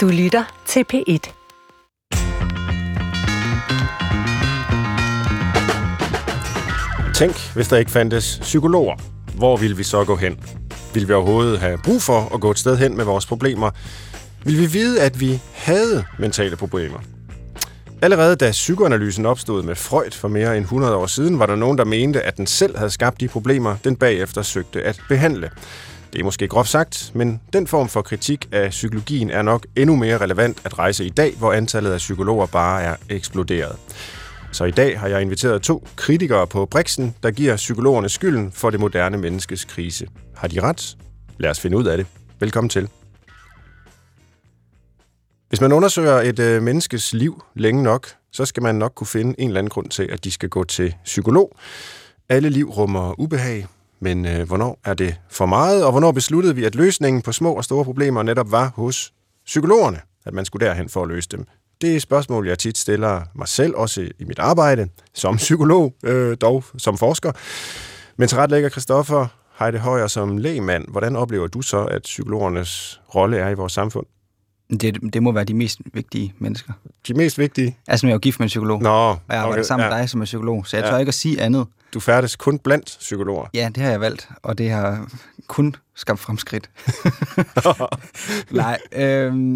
Du lytter til P1. Tænk, hvis der ikke fandtes psykologer. Hvor ville vi så gå hen? Vil vi overhovedet have brug for at gå et sted hen med vores problemer? Vil vi vide, at vi havde mentale problemer? Allerede da psykoanalysen opstod med Freud for mere end 100 år siden, var der nogen, der mente, at den selv havde skabt de problemer, den bagefter søgte at behandle. Det er måske groft sagt, men den form for kritik af psykologien er nok endnu mere relevant at rejse i dag, hvor antallet af psykologer bare er eksploderet. Så i dag har jeg inviteret to kritikere på Brixen, der giver psykologerne skylden for det moderne menneskes krise. Har de ret? Lad os finde ud af det. Velkommen til. Hvis man undersøger et øh, menneskes liv længe nok, så skal man nok kunne finde en eller anden grund til, at de skal gå til psykolog. Alle liv rummer ubehag, men øh, hvornår er det for meget, og hvornår besluttede vi, at løsningen på små og store problemer netop var hos psykologerne, at man skulle derhen for at løse dem? Det er spørgsmål, jeg tit stiller mig selv, også i mit arbejde, som psykolog, øh, dog som forsker. Men til ret lægger Christoffer Heide Højer som lægmand. Hvordan oplever du så, at psykologernes rolle er i vores samfund? Det, det må være de mest vigtige mennesker. De mest vigtige? Altså, jeg er jo gift med en psykolog. Nå, og jeg arbejder okay, sammen ja. med dig som er psykolog, så jeg Ja. tør ikke at sige andet. Du færdes kun blandt psykologer. Ja, det har jeg valgt, og det har kun skabt fremskridt. Nej, øhm,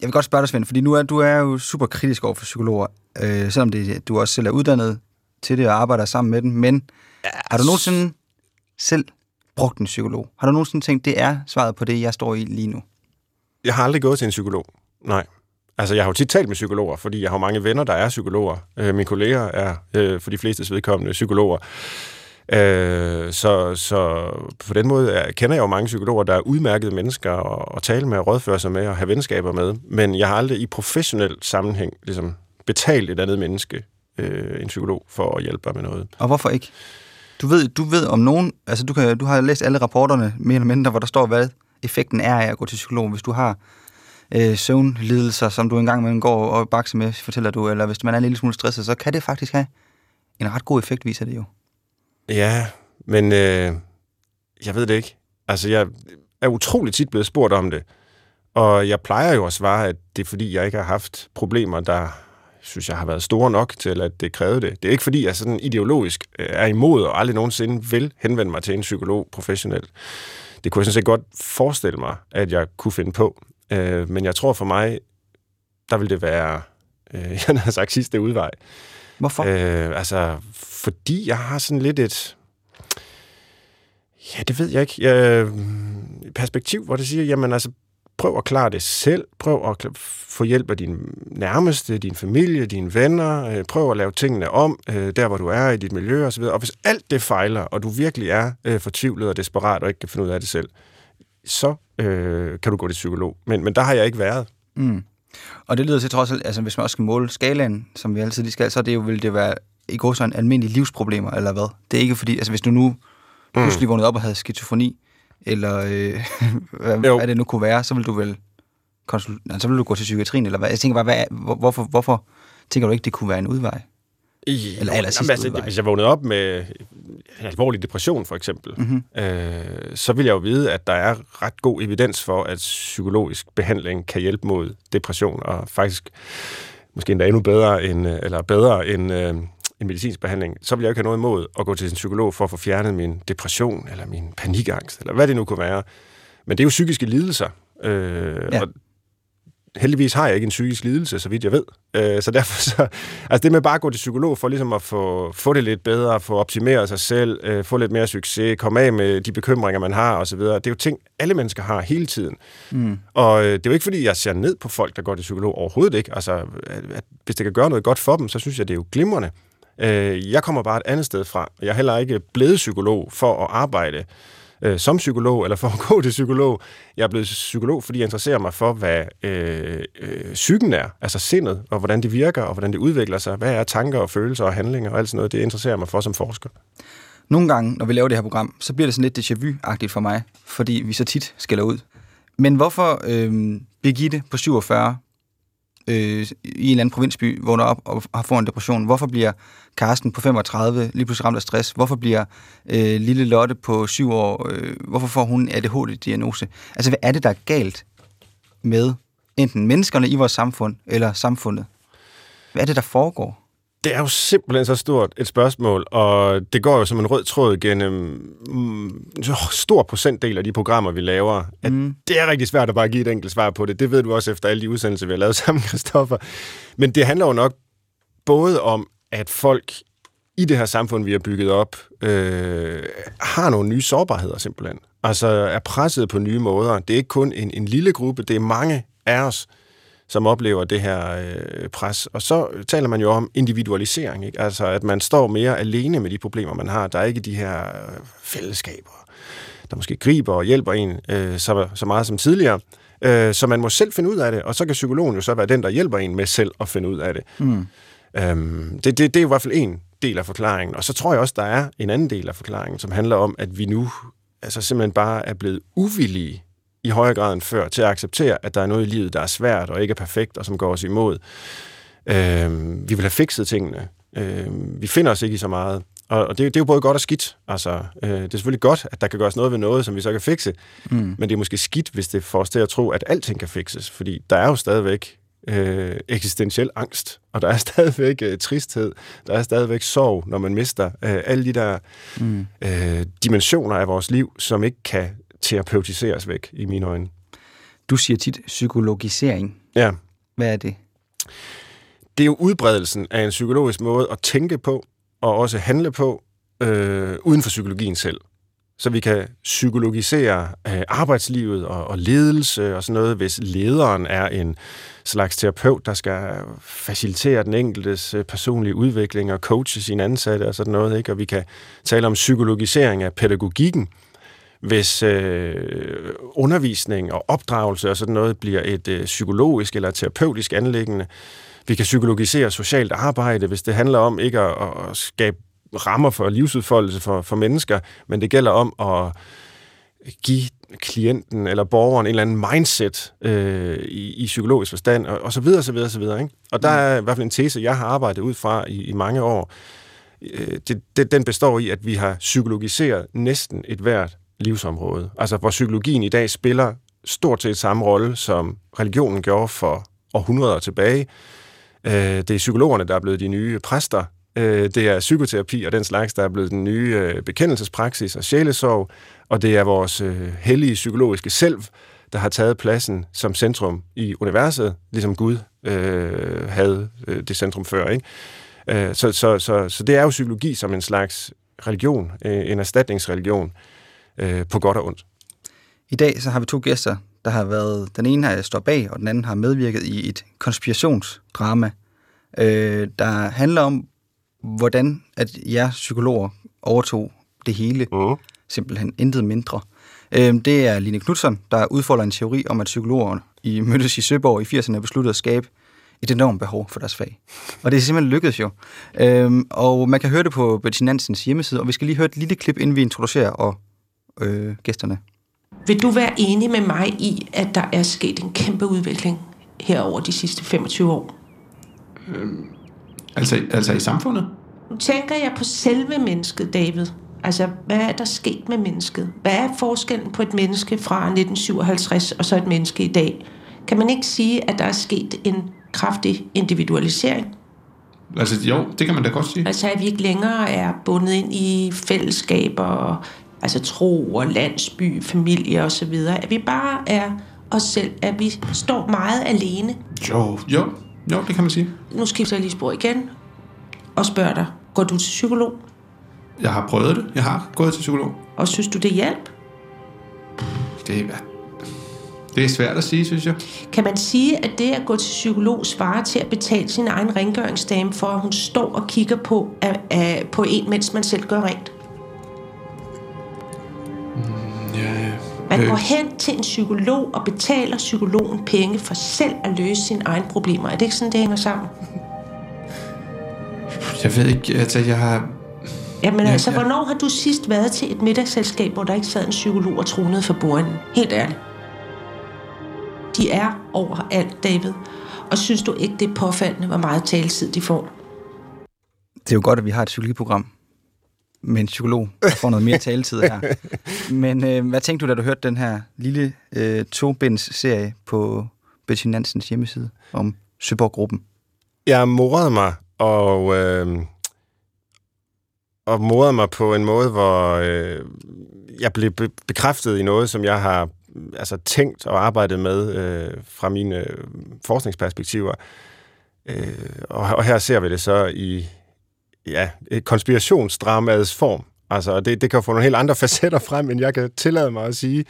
jeg vil godt spørge dig, Svend, fordi nu er du er jo super kritisk over for psykologer, øh, selvom det, du også selv er uddannet til det og arbejder sammen med dem, men har du nogensinde selv brugt en psykolog? Har du nogensinde tænkt, det er svaret på det, jeg står i lige nu? Jeg har aldrig gået til en psykolog. Nej. Altså, jeg har jo tit talt med psykologer, fordi jeg har mange venner, der er psykologer. Øh, mine kolleger er øh, for de fleste vedkommende psykologer. Øh, så, så på den måde jeg kender jeg jo mange psykologer, der er udmærkede mennesker at, at tale med, at rådføre sig med og have venskaber med. Men jeg har aldrig i professionel sammenhæng ligesom, betalt et andet menneske, øh, en psykolog, for at hjælpe mig med noget. Og hvorfor ikke? Du ved, du ved om nogen, altså du, kan, du har læst alle rapporterne, mere eller mindre, hvor der står, hvad effekten er af at gå til psykolog. Hvis du har øh, søvnlidelser, som du engang imellem går og bakser med, fortæller du, eller hvis man er en lille smule stresset, så kan det faktisk have en ret god effekt, viser det jo. Ja, men øh, jeg ved det ikke. Altså, jeg er utrolig tit blevet spurgt om det. Og jeg plejer jo at svare, at det er fordi, jeg ikke har haft problemer, der synes jeg har været store nok til, at det krævede det. Det er ikke fordi, jeg sådan ideologisk øh, er imod og aldrig nogensinde vil henvende mig til en psykolog professionelt. Det kunne jeg sådan set godt forestille mig, at jeg kunne finde på. Øh, men jeg tror for mig, der vil det være, øh, jeg har sagt sidste udvej. Hvorfor? Øh, altså, fordi jeg har sådan lidt et... Ja, det ved jeg ikke. Jeg, perspektiv, hvor det siger, jamen altså, prøv at klare det selv. Prøv at få hjælp af din nærmeste, din familie, dine venner. Øh, prøv at lave tingene om, øh, der hvor du er i dit miljø osv. Og hvis alt det fejler, og du virkelig er øh, fortvivlet og desperat og ikke kan finde ud af det selv, så øh, kan du gå til psykolog. Men, men der har jeg ikke været. Mm. Og det lyder til trods alt, altså hvis man også skal måle skalaen, som vi altid lige skal, så er det jo, vil det være i går så en almindelige livsproblemer, eller hvad? Det er ikke fordi, altså hvis du nu pludselig vågnede op og havde skizofreni, eller øh, hvad, Jo. hvad det nu kunne være, så vil du vel konsul- altså, så vil du gå til psykiatrien, eller hvad? Jeg tænker bare, hvad, er- hvor- hvorfor, hvorfor tænker du ikke, det kunne være en udvej? I, Eller sidste Jamen, altså, udvej. hvis jeg vågnede op med en alvorlig depression, for eksempel, mm-hmm. øh, så vil jeg jo vide, at der er ret god evidens for, at psykologisk behandling kan hjælpe mod depression, og faktisk måske endda endnu bedre end, øh, eller bedre end, øh, en medicinsk behandling, så vil jeg ikke have noget imod at gå til en psykolog for at få fjernet min depression, eller min panikangst, eller hvad det nu kunne være. Men det er jo psykiske lidelser, øh, ja. og heldigvis har jeg ikke en psykisk lidelse, så vidt jeg ved. Øh, så derfor så, altså det med bare at gå til psykolog for ligesom at få, få det lidt bedre, få optimeret sig selv, øh, få lidt mere succes, komme af med de bekymringer, man har osv., det er jo ting, alle mennesker har hele tiden. Mm. Og øh, det er jo ikke, fordi jeg ser ned på folk, der går til psykolog overhovedet ikke. Altså, at, at, hvis det kan gøre noget godt for dem, så synes jeg, det er jo glimrende. Øh, jeg kommer bare et andet sted fra. Jeg er heller ikke blevet psykolog for at arbejde øh, som psykolog, eller for at gå til psykolog. Jeg er blevet psykolog, fordi jeg interesserer mig for, hvad øh, øh, psyken er, altså sindet, og hvordan det virker, og hvordan det udvikler sig. Hvad er tanker og følelser og handlinger og alt sådan noget. Det interesserer mig for som forsker. Nogle gange, når vi laver det her program, så bliver det sådan lidt déjà vu-agtigt for mig, fordi vi så tit skælder ud. Men hvorfor øh, Birgitte på 47 øh, i en eller anden provinsby vågner op og har fået en depression? Hvorfor bliver Karsten på 35 lige pludselig ramt af stress? Hvorfor bliver øh, lille Lotte på 7 år, øh, hvorfor får hun ADHD-diagnose? Altså, hvad er det, der er galt med enten menneskerne i vores samfund eller samfundet? Hvad er det, der foregår? Det er jo simpelthen så stort et spørgsmål, og det går jo som en rød tråd gennem mm, så stor procentdel af de programmer, vi laver. At mm. Det er rigtig svært at bare give et enkelt svar på det. Det ved du også efter alle de udsendelser, vi har lavet sammen, Christoffer. Men det handler jo nok både om, at folk i det her samfund, vi har bygget op, øh, har nogle nye sårbarheder simpelthen. Altså er presset på nye måder. Det er ikke kun en, en lille gruppe, det er mange af os, som oplever det her øh, pres. Og så taler man jo om individualisering, ikke? altså at man står mere alene med de problemer, man har. Der er ikke de her øh, fællesskaber, der måske griber og hjælper en øh, så, så meget som tidligere. Øh, så man må selv finde ud af det, og så kan psykologen jo så være den, der hjælper en med selv at finde ud af det. Mm. Øhm, det, det, det er i hvert fald en del af forklaringen. Og så tror jeg også, der er en anden del af forklaringen, som handler om, at vi nu altså simpelthen bare er blevet uvillige i højere grad end før til at acceptere, at der er noget i livet, der er svært og ikke er perfekt, og som går os imod. Øhm, vi vil have fikset tingene. Øhm, vi finder os ikke i så meget. Og, og det, det er jo både godt og skidt. Altså, øh, det er selvfølgelig godt, at der kan gøres noget ved noget, som vi så kan fikse. Mm. Men det er måske skidt, hvis det får os til at tro, at alting kan fikses. Fordi der er jo stadigvæk øh, eksistentiel angst, og der er stadigvæk øh, tristhed, der er stadigvæk sorg, når man mister øh, alle de der mm. øh, dimensioner af vores liv, som ikke kan terapeutiseres væk, i mine øjne. Du siger tit psykologisering. Ja. Hvad er det? Det er jo udbredelsen af en psykologisk måde at tænke på, og også handle på, øh, uden for psykologien selv så vi kan psykologisere øh, arbejdslivet og, og ledelse og sådan noget, hvis lederen er en slags terapeut, der skal facilitere den enkeltes øh, personlige udvikling og coache sine ansatte og sådan noget. Ikke? Og vi kan tale om psykologisering af pædagogikken, hvis øh, undervisning og opdragelse og sådan noget bliver et øh, psykologisk eller terapeutisk anlæggende. Vi kan psykologisere socialt arbejde, hvis det handler om ikke at, at skabe rammer for livsudfoldelse for, for mennesker, men det gælder om at give klienten eller borgeren en eller anden mindset øh, i, i psykologisk forstand, og, og så videre, så videre, så videre. Ikke? Og der er i hvert fald en tese, jeg har arbejdet ud fra i, i mange år. Øh, det, det, den består i, at vi har psykologiseret næsten et hvert livsområde. Altså, hvor psykologien i dag spiller stort set samme rolle, som religionen gjorde for århundreder tilbage. Øh, det er psykologerne, der er blevet de nye præster, Øh, det er psykoterapi og den slags, der er blevet den nye øh, bekendelsespraksis og sjælesorg, og det er vores øh, hellige psykologiske selv, der har taget pladsen som centrum i universet, ligesom Gud øh, havde øh, det centrum før. Ikke? Øh, så, så, så, så det er jo psykologi som en slags religion, øh, en erstatningsreligion, øh, på godt og ondt. I dag så har vi to gæster, der har været, den ene har står bag, og den anden har medvirket i et konspirationsdrama, øh, der handler om, hvordan at jer psykologer overtog det hele. Uh. Simpelthen intet mindre. Øhm, det er Line Knudsen, der udfolder en teori om, at psykologer i mødtes i Søborg i 80'erne besluttede at skabe et enormt behov for deres fag. Og det er simpelthen lykkedes jo. Øhm, og man kan høre det på Betty Nansens hjemmeside, og vi skal lige høre et lille klip, inden vi introducerer og, øh, gæsterne. Vil du være enig med mig i, at der er sket en kæmpe udvikling her over de sidste 25 år? Øhm, Altså, altså i samfundet? Nu tænker jeg på selve mennesket, David. Altså, hvad er der sket med mennesket? Hvad er forskellen på et menneske fra 1957 og så et menneske i dag? Kan man ikke sige, at der er sket en kraftig individualisering? Altså jo, det kan man da godt sige. Altså at vi ikke længere er bundet ind i fællesskaber, altså tro og landsby, familie og så videre. At vi bare er os selv, at vi står meget alene. Jo, jo, jo, det kan man sige. Nu skifter jeg lige spor igen og spørger dig, går du til psykolog? Jeg har prøvet det. Jeg har gået til psykolog. Og synes du, det hjælp? Det er, det er svært at sige, synes jeg. Kan man sige, at det at gå til psykolog svarer til at betale sin egen rengøringsdame for, at hun står og kigger på, af, af, på en, mens man selv gør rent? Mm. Man øh. går hen til en psykolog og betaler psykologen penge for selv at løse sine egne problemer. Er det ikke sådan, det hænger sammen? Jeg ved ikke, altså jeg har... Jamen ja, altså, ja. hvornår har du sidst været til et middagsselskab, hvor der ikke sad en psykolog og tronede for bordenden? Helt ærligt. De er overalt, David. Og synes du ikke, det er påfaldende, hvor meget taletid de får? Det er jo godt, at vi har et psykologiprogram med en psykolog, der får noget mere taletid her. Men øh, hvad tænkte du, da du hørte den her lille øh, to serie på, Betty Nansens hjemmeside om Søborg-gruppen. Jeg morede mig, og, øh, og morede mig på en måde, hvor øh, jeg blev be- bekræftet i noget, som jeg har altså, tænkt og arbejdet med øh, fra mine øh, forskningsperspektiver. Øh, og, og her ser vi det så i ja, øh, konspirationsdramaets form. Altså, det, det kan få nogle helt andre facetter frem, end jeg kan tillade mig at sige.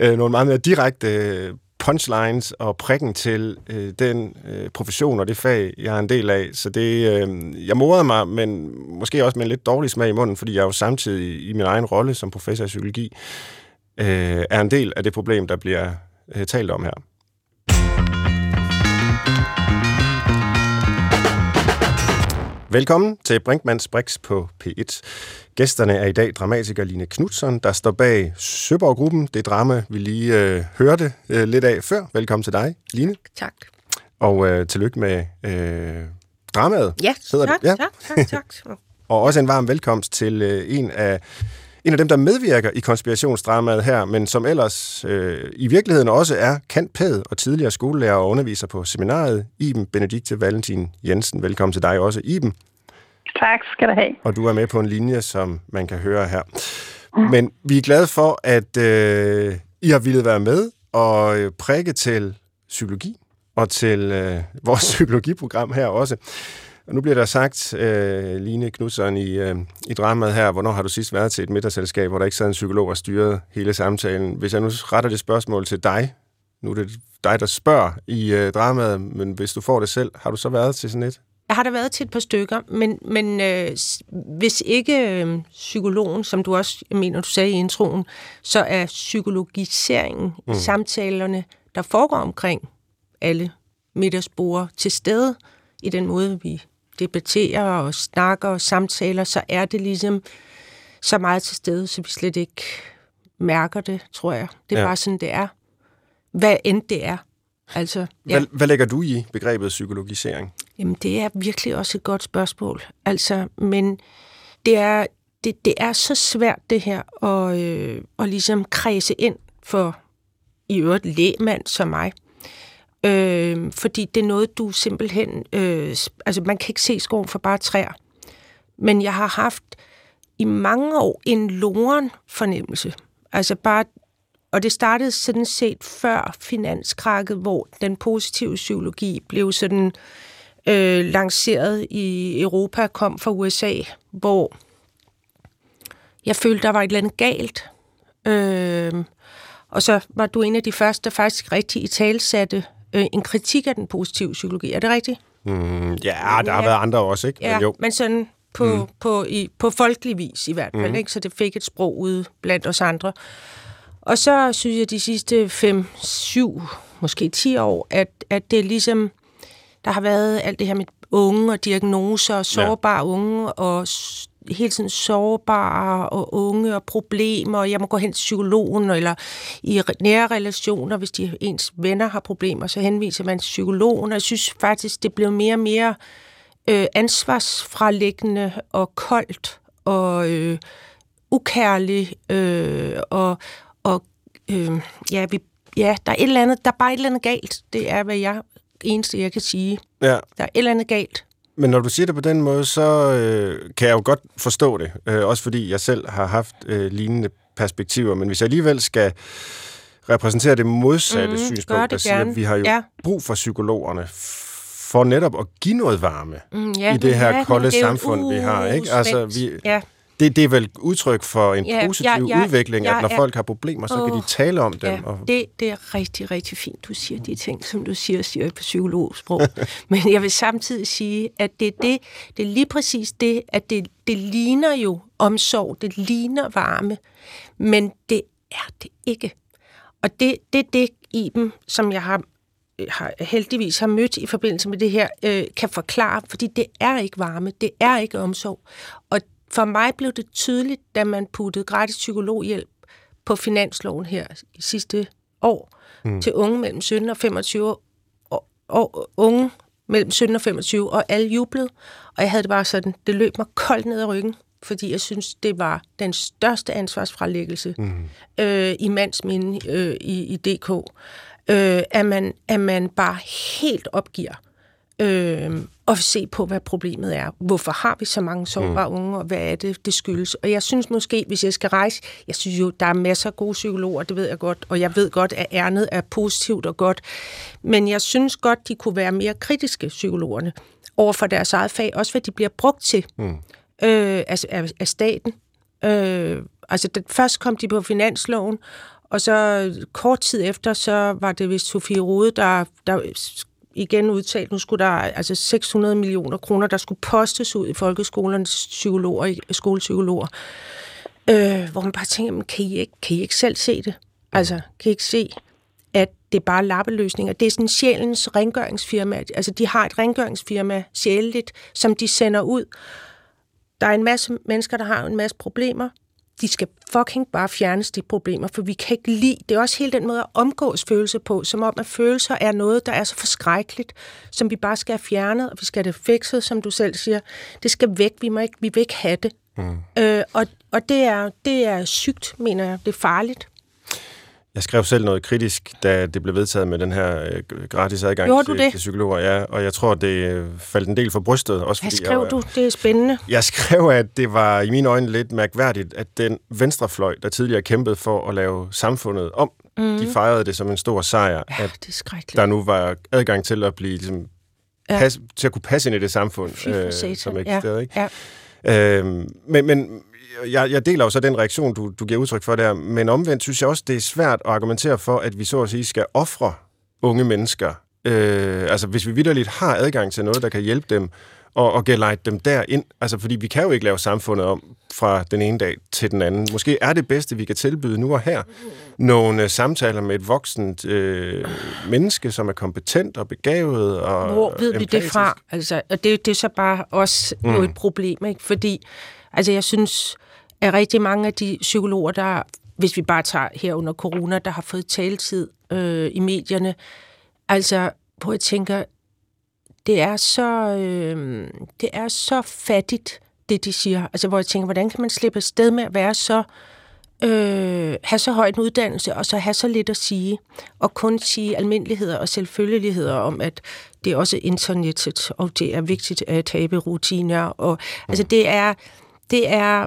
Øh, nogle meget mere direkte øh, punchlines og prikken til øh, den øh, profession og det fag, jeg er en del af. Så det, øh, jeg morede mig, men måske også med en lidt dårlig smag i munden, fordi jeg jo samtidig i min egen rolle som professor i psykologi øh, er en del af det problem, der bliver øh, talt om her. Velkommen til Brinkmanns Brix på P1. Gæsterne er i dag dramatiker Line Knudsen, der står bag Søborg-gruppen. Det drama, vi lige øh, hørte øh, lidt af før. Velkommen til dig, Line. Tak. Og øh, tillykke med øh, dramaet. Ja, tak, det. Ja. tak, tak, tak. Og også en varm velkomst til øh, en af en af dem, der medvirker i konspirationsdramaet her, men som ellers øh, i virkeligheden også er kantpæd og tidligere skolelærer og underviser på seminariet, Iben Benedikte Valentin Jensen. Velkommen til dig også, Iben. Tak skal du have. Og du er med på en linje, som man kan høre her. Men vi er glade for, at øh, I har ville være med og øh, prikke til psykologi og til øh, vores psykologiprogram her også. Og nu bliver der sagt, øh, Line Knudsen i, øh, i dramaet her, hvornår har du sidst været til et middagsselskab, hvor der ikke sad en psykolog og styrede hele samtalen? Hvis jeg nu retter det spørgsmål til dig, nu er det dig, der spørger i øh, dramaet, men hvis du får det selv, har du så været til sådan et? Jeg har da været til et par stykker, men, men øh, hvis ikke øh, psykologen, som du også mener, du sagde i introen, så er psykologiseringen mm. i samtalerne, der foregår omkring alle middagsborde til stede i den måde, vi debatterer og snakker og samtaler, så er det ligesom så meget til stede, så vi slet ikke mærker det, tror jeg. Det er Ja. bare sådan, det er. Hvad end det er. Altså, ja. Hvad, hvad lægger du i begrebet psykologisering? Jamen, det er virkelig også et godt spørgsmål. Altså, men det er, det, det er så svært, det her, at, øh, at ligesom kredse ind for i øvrigt lægmand som mig. Øh, fordi det er noget, du simpelthen... Øh, altså, man kan ikke se skoven for bare træer. Men jeg har haft i mange år en loren fornemmelse. Altså bare og det startede sådan set før finanskrakket, hvor den positive psykologi blev sådan øh, lanceret i Europa, kom fra USA, hvor jeg følte, der var et eller andet galt. Øh, og så var du en af de første, der faktisk rigtig i talsatte øh, en kritik af den positive psykologi. Er det rigtigt? Mm, ja, der har Ja. været andre også, ikke? Ja, Men jo. men sådan på, mm. på, i, på folkelig vis i hvert fald, mm. ikke? så det fik et sprog ude blandt os andre. Og så synes jeg de sidste 5, 7, måske 10 år, at, at det er ligesom, der har været alt det her med unge og diagnoser og sårbare ja. unge og hele tiden sårbare og unge og problemer, og jeg må gå hen til psykologen, eller i re- nære relationer, hvis de ens venner har problemer, så henviser man til psykologen, og jeg synes faktisk, det blev mere og mere øh, ansvarsfralæggende og koldt og øh, ukærlig øh, og, og øh, ja, vi, ja, der er et eller andet, der er bare et eller andet galt. Det er, hvad jeg eneste, jeg kan sige. Ja, Der er et eller andet galt. Men når du siger det på den måde, så øh, kan jeg jo godt forstå det. Øh, også fordi jeg selv har haft øh, lignende perspektiver. Men hvis jeg alligevel skal repræsentere det modsatte gør synspunkt, det der siger, at vi har jo Ja. brug for psykologerne for netop at give noget varme Mm, i det her men kolde det samfund, vi har. uh, Ikke? Altså, vi, Ja, det, det er vel udtryk for en Ja, positiv ja, ja, udvikling, at ja, når ja. folk har problemer, så kan de Åh, tale om dem. ja. Og, Det, det er rigtig, rigtig fint, du siger de ting, som du siger, siger på psykologsprog. Men jeg vil samtidig sige, at det er, det, det er lige præcis det, at det, det ligner jo omsorg, det ligner varme, men det er det ikke. Og det, det er det, Iben, som jeg har, har heldigvis har mødt i forbindelse med det her, øh, kan forklare, fordi det er ikke varme, det er ikke omsorg. Og for mig blev det tydeligt, da man puttede gratis psykologhjælp på finansloven her i sidste år mm. til unge mellem 17 og 25 år, og unge mellem 17 og 25, og alle jublede. Og jeg havde det bare sådan, det løb mig koldt ned ad ryggen, fordi jeg synes, det var den største ansvarsfralæggelse mm. øh, i mands minde øh, i, i DK. øh, at, man, at man bare helt opgiver øh, og se på, hvad problemet er. Hvorfor har vi så mange sårbare mm. unge, og hvad er det, det skyldes? Og jeg synes måske, hvis jeg skal rejse, jeg synes jo, der er masser af gode psykologer, det ved jeg godt, og jeg ved godt, at ærnet er positivt og godt, men jeg synes godt, de kunne være mere kritiske, psykologerne, over for deres eget fag, også hvad de bliver brugt til mm. øh, altså af, af staten. Øh, altså, det, først kom de på finansloven, og så kort tid efter, så var det vist Sofie Rode, der, der igen udtalt, nu skulle der altså 600 millioner kroner, der skulle postes ud i folkeskolernes psykologer, skolepsykologer. Øh, hvor man bare tænker, men kan I, ikke, kan I ikke selv se det? Altså, kan I ikke se, at det er bare lappeløsninger? Det er sådan sjælens rengøringsfirma. Altså, de har et rengøringsfirma sjældent, som de sender ud. Der er en masse mennesker, der har en masse problemer de skal fucking bare fjernes de problemer, for vi kan ikke lide, det er også hele den måde at omgås følelser på, som om at følelser er noget, der er så forskrækkeligt, som vi bare skal have fjernet, og vi skal have det fikset, som du selv siger. Det skal væk, vi, må ikke, vi vil ikke have det. Mm. Øh, og og det, er, det er sygt, mener jeg. Det er farligt. Jeg skrev selv noget kritisk, da det blev vedtaget med den her øh, gratis adgang til, til psykologer, ja, og jeg tror, det øh, faldt en del for brystet. Også Hvad skrev jeg, du? Det er spændende. Jeg skrev, at det var i mine øjne lidt mærkværdigt, at den venstrefløj, der tidligere kæmpede for at lave samfundet om, mm. de fejrede det som en stor sejr, ja, at det er der nu var adgang til at blive ligesom, ja. pas, til at kunne passe ind i det samfund, øh, som eksisterede. Ja. Ikke? Ja. Øhm, men, men jeg, jeg deler jo så den reaktion, du, du giver udtryk for der, men omvendt synes jeg også, det er svært at argumentere for, at vi så at sige skal ofre unge mennesker. Øh, altså hvis vi vidderligt har adgang til noget, der kan hjælpe dem, og, og gelejte dem derind. Altså, fordi vi kan jo ikke lave samfundet om fra den ene dag til den anden. Måske er det bedste, vi kan tilbyde nu og her, nogle uh, samtaler med et voksent øh, menneske, som er kompetent og begavet og Hvor ved empatisk. vi det fra? Altså, og det, det er så bare også mm. jo et problem, ikke? Fordi, altså jeg synes, at rigtig mange af de psykologer, der, hvis vi bare tager her under corona, der har fået taletid øh, i medierne, altså, hvor jeg tænker, det er så, øh, det er så fattigt, det de siger. Altså, hvor jeg tænker, hvordan kan man slippe sted med at være så, øh, have så høj en uddannelse, og så have så lidt at sige, og kun sige almindeligheder og selvfølgeligheder om, at det er også internettet, og det er vigtigt at tabe rutiner, og altså, det er, det er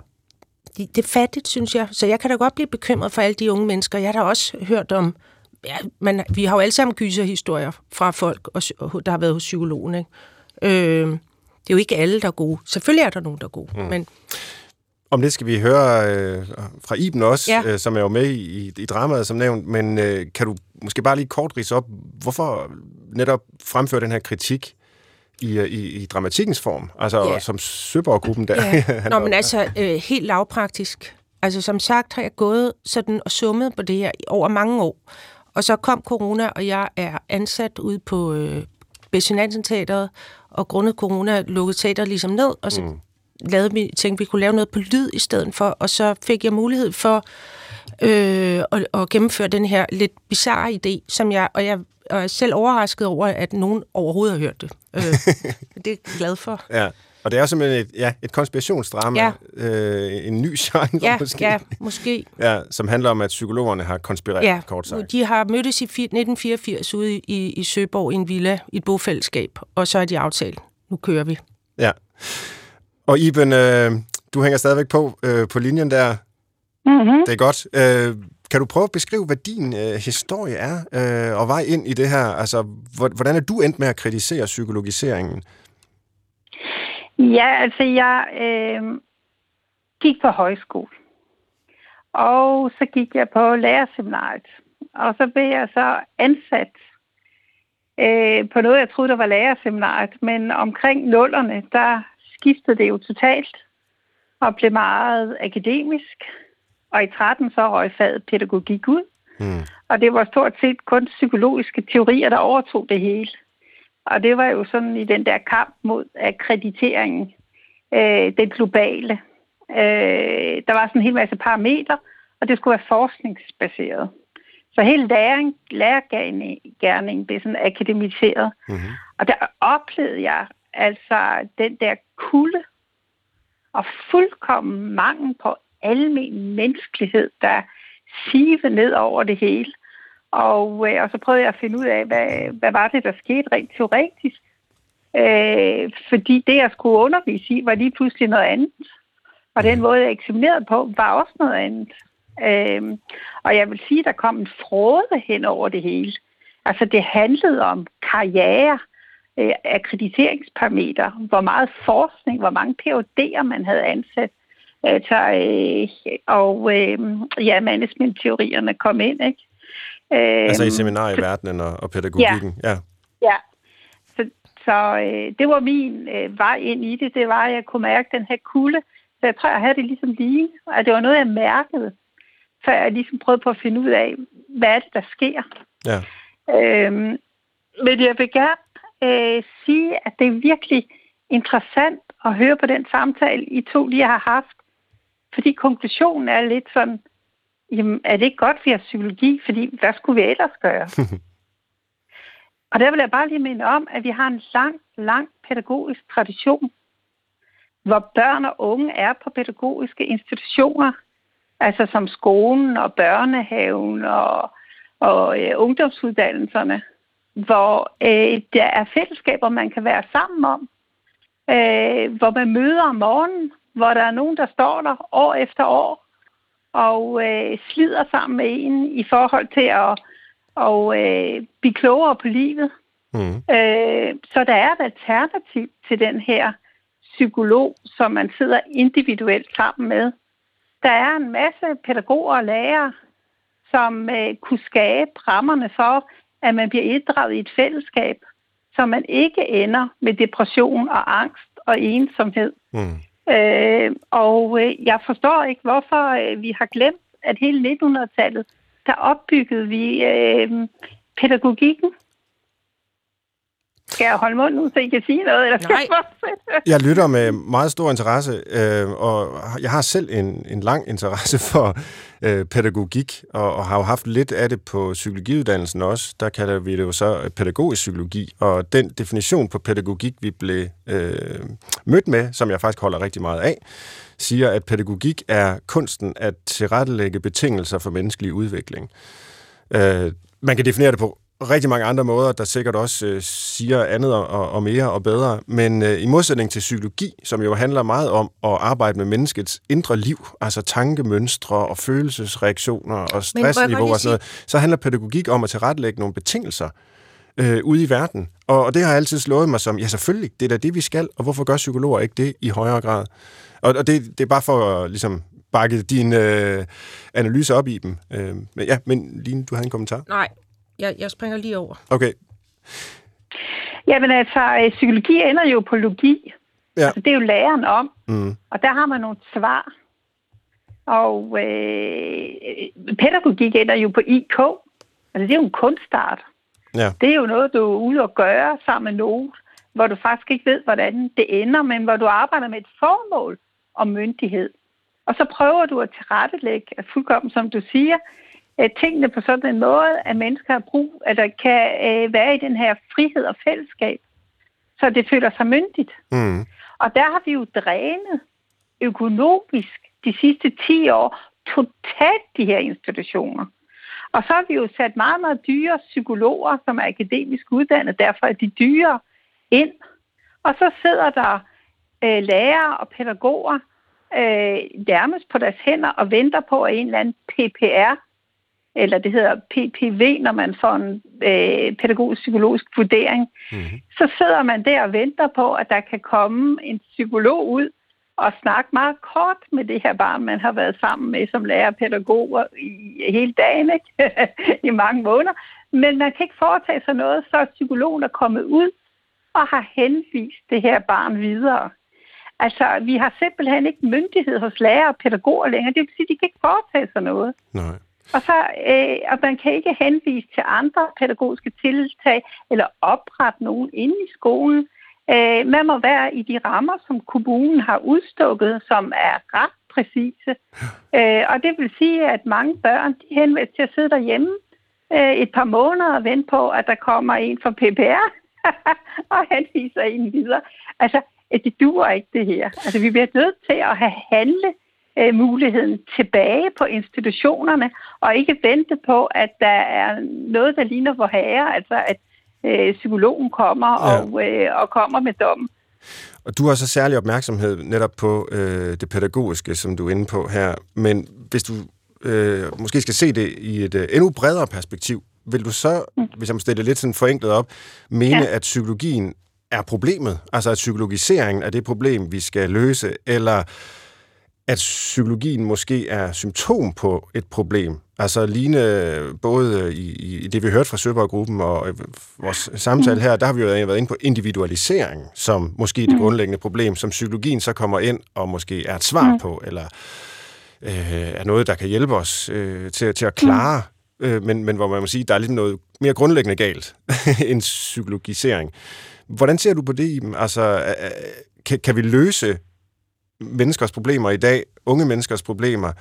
det er fattigt, synes jeg. Så jeg kan da godt blive bekymret for alle de unge mennesker. Jeg har da også hørt om, ja, man, vi har jo alle sammen gyserhistorier fra folk, og, der har været hos psykologen. Ikke? Øh, det er jo ikke alle, der er gode. Selvfølgelig er der nogen, der er gode, mm. men... Om det skal vi høre øh, fra Iben også, ja. øh, som er jo med i, i dramaet, som nævnt. Men øh, kan du måske bare lige kort rise op, hvorfor netop fremføre den her kritik i, i, i dramatikkens form, altså ja. som Søborg-gruppen der. Ja. Nå, men altså øh, helt lavpraktisk. Altså som sagt har jeg gået sådan og summet på det her over mange år. Og så kom corona, og jeg er ansat ude på øh, Teateret, og grundet corona lukkede teateret ligesom ned, og så mm. lavede vi, tænkte vi kunne lave noget på lyd i stedet for, og så fik jeg mulighed for øh, at, at gennemføre den her lidt bizarre idé, som jeg, og jeg og er selv overrasket over, at nogen overhovedet har hørt det. Øh, det er jeg glad for. Ja. Og det er simpelthen et, ja, et konspirationsdrama, ja. øh, en ny genre ja, måske. Ja, måske. Ja, som handler om, at psykologerne har konspireret, ja, kort sagt. de har mødtes i 1984 ude i, i Søborg i en villa, i et bofællesskab, og så er de aftalt, nu kører vi. Ja. Og Iben, øh, du hænger stadigvæk på øh, på linjen der. Mm-hmm. Det er godt. Øh, kan du prøve at beskrive, hvad din øh, historie er, øh, og vej ind i det her? Altså, hvordan er du endt med at kritisere psykologiseringen? Ja, altså jeg øh, gik på højskole, og så gik jeg på lærerseminariet, og så blev jeg så ansat øh, på noget, jeg troede, der var lærerseminariet, men omkring nullerne, der skiftede det jo totalt og blev meget akademisk. Og i 13 så røg faget pædagogik ud. Mm. Og det var stort set kun psykologiske teorier, der overtog det hele. Og det var jo sådan i den der kamp mod akkrediteringen, øh, den globale. Øh, der var sådan en hel masse parametre, og det skulle være forskningsbaseret. Så hele læring, lærergærningen blev sådan akademiseret. Mm-hmm. Og der oplevede jeg altså den der kulde og fuldkommen mangel på almen menneskelighed, der sive ned over det hele. Og, øh, og så prøvede jeg at finde ud af, hvad, hvad var det, der skete rent teoretisk. Øh, fordi det, jeg skulle undervise i, var lige pludselig noget andet. Og den måde, jeg eksaminerede på, var også noget andet. Øh, og jeg vil sige, der kom en fråde hen over det hele. Altså, det handlede om karriere, øh, akkrediteringsparameter, hvor meget forskning, hvor mange PhD'er man havde ansat. Øh, så, øh, og øh, ja, managementteorierne kom ind, ikke? Øh, altså i seminarieverdenen og, og pædagogikken? Ja. ja. ja. Så, så øh, det var min øh, vej ind i det. Det var, at jeg kunne mærke den her kulde. Så jeg tror, jeg havde det ligesom lige. At det var noget, jeg mærkede. Så jeg ligesom prøvede på at finde ud af, hvad er det, der sker. Ja. Øhm, men jeg vil gerne øh, sige, at det er virkelig interessant at høre på den samtale, I to lige har haft. Fordi konklusionen er lidt sådan, jamen, er det ikke godt, vi har psykologi? Fordi hvad skulle vi ellers gøre? og der vil jeg bare lige minde om, at vi har en lang, lang pædagogisk tradition, hvor børn og unge er på pædagogiske institutioner, altså som skolen og børnehaven og, og øh, ungdomsuddannelserne, hvor øh, der er fællesskaber, man kan være sammen om, øh, hvor man møder om morgenen, hvor der er nogen, der står der år efter år og øh, slider sammen med en i forhold til at og, øh, blive klogere på livet. Mm. Øh, så der er et alternativ til den her psykolog, som man sidder individuelt sammen med. Der er en masse pædagoger og lærere, som øh, kunne skabe rammerne for, at man bliver inddraget i et fællesskab, så man ikke ender med depression og angst og ensomhed. Mm. Øh, og øh, jeg forstår ikke, hvorfor øh, vi har glemt, at hele 1900-tallet, der opbyggede vi øh, pædagogikken skal jeg holde mund nu, så I kan sige noget? Eller skal Nej. Jeg, jeg lytter med meget stor interesse, øh, og jeg har selv en, en lang interesse for øh, pædagogik, og, og har jo haft lidt af det på psykologiuddannelsen også. Der kalder vi det jo så pædagogisk psykologi, og den definition på pædagogik, vi blev øh, mødt med, som jeg faktisk holder rigtig meget af, siger, at pædagogik er kunsten at tilrettelægge betingelser for menneskelig udvikling. Øh, man kan definere det på rigtig mange andre måder, der sikkert også øh, siger andet og, og mere og bedre. Men øh, i modsætning til psykologi, som jo handler meget om at arbejde med menneskets indre liv, altså tankemønstre og følelsesreaktioner og stressniveau og sådan noget, så handler pædagogik om at tilrettelægge nogle betingelser øh, ude i verden. Og, og det har altid slået mig som, ja selvfølgelig, det er da det, vi skal, og hvorfor gør psykologer ikke det i højere grad? Og, og det, det er bare for at ligesom, bakke din øh, analyse op i dem. Øh, men ja, men Line, du har en kommentar? Nej, jeg, jeg springer lige over. Okay. Jamen altså, øh, psykologi ender jo på logi. Ja. Altså, det er jo læren om. Mm. Og der har man nogle svar. Og øh, pædagogik ender jo på IK. Altså, det er jo en kunstart. Ja. Det er jo noget, du er ude og gøre sammen med nogen, hvor du faktisk ikke ved, hvordan det ender, men hvor du arbejder med et formål om myndighed. Og så prøver du at tilrettelægge, fuldkommen som du siger, øh, tingene på sådan en måde, at mennesker har brug, at der kan øh, være i den her frihed og fællesskab, så det føler sig myndigt. Mm. Og der har vi jo drænet økonomisk de sidste 10 år totalt de her institutioner. Og så har vi jo sat meget, meget dyre psykologer, som er akademisk uddannet, derfor er de dyre, ind. Og så sidder der øh, lærere og pædagoger øh, nærmest på deres hænder og venter på, at en eller anden PPR eller det hedder PPV, når man får en øh, pædagogisk-psykologisk vurdering, mm-hmm. så sidder man der og venter på, at der kan komme en psykolog ud og snakke meget kort med det her barn, man har været sammen med som lærer pædagoger i hele dagen, ikke? i mange måneder. Men man kan ikke foretage sig noget, så psykologen er kommet ud og har henvist det her barn videre. Altså, vi har simpelthen ikke myndighed hos lærere og pædagoger længere. Det vil sige, at de kan ikke foretage sig noget. Nej. Og, så, øh, og man kan ikke henvise til andre pædagogiske tiltag eller oprette nogen inde i skolen. Øh, man må være i de rammer, som kommunen har udstukket, som er ret præcise. Øh, og det vil sige, at mange børn de henvender til at sidde derhjemme øh, et par måneder og vente på, at der kommer en fra PPR og henviser en videre. Altså, det duer ikke det her. Altså, vi bliver nødt til at have handle øh, muligheden tilbage på institutionerne, og ikke vente på, at der er noget, der ligner for herre, altså at øh, psykologen kommer ja. og, øh, og kommer med dommen. Og du har så særlig opmærksomhed netop på øh, det pædagogiske, som du er inde på her. Men hvis du øh, måske skal se det i et øh, endnu bredere perspektiv, vil du så, mm. hvis jeg må stille det lidt sådan forenklet op, mene, ja. at psykologien er problemet? Altså at psykologiseringen er det problem, vi skal løse, eller at psykologien måske er symptom på et problem? Altså ligne både i, i det, vi hørte fra Søborg-gruppen og vores samtale mm. her, der har vi jo været inde på individualisering som måske det mm. grundlæggende problem, som psykologien så kommer ind og måske er et svar mm. på, eller øh, er noget, der kan hjælpe os øh, til, til at klare, øh, men, men hvor man må sige, der er lidt noget mere grundlæggende galt end psykologisering. Hvordan ser du på det, Iben? Altså, øh, kan, kan vi løse menneskers problemer i dag, unge menneskers problemer,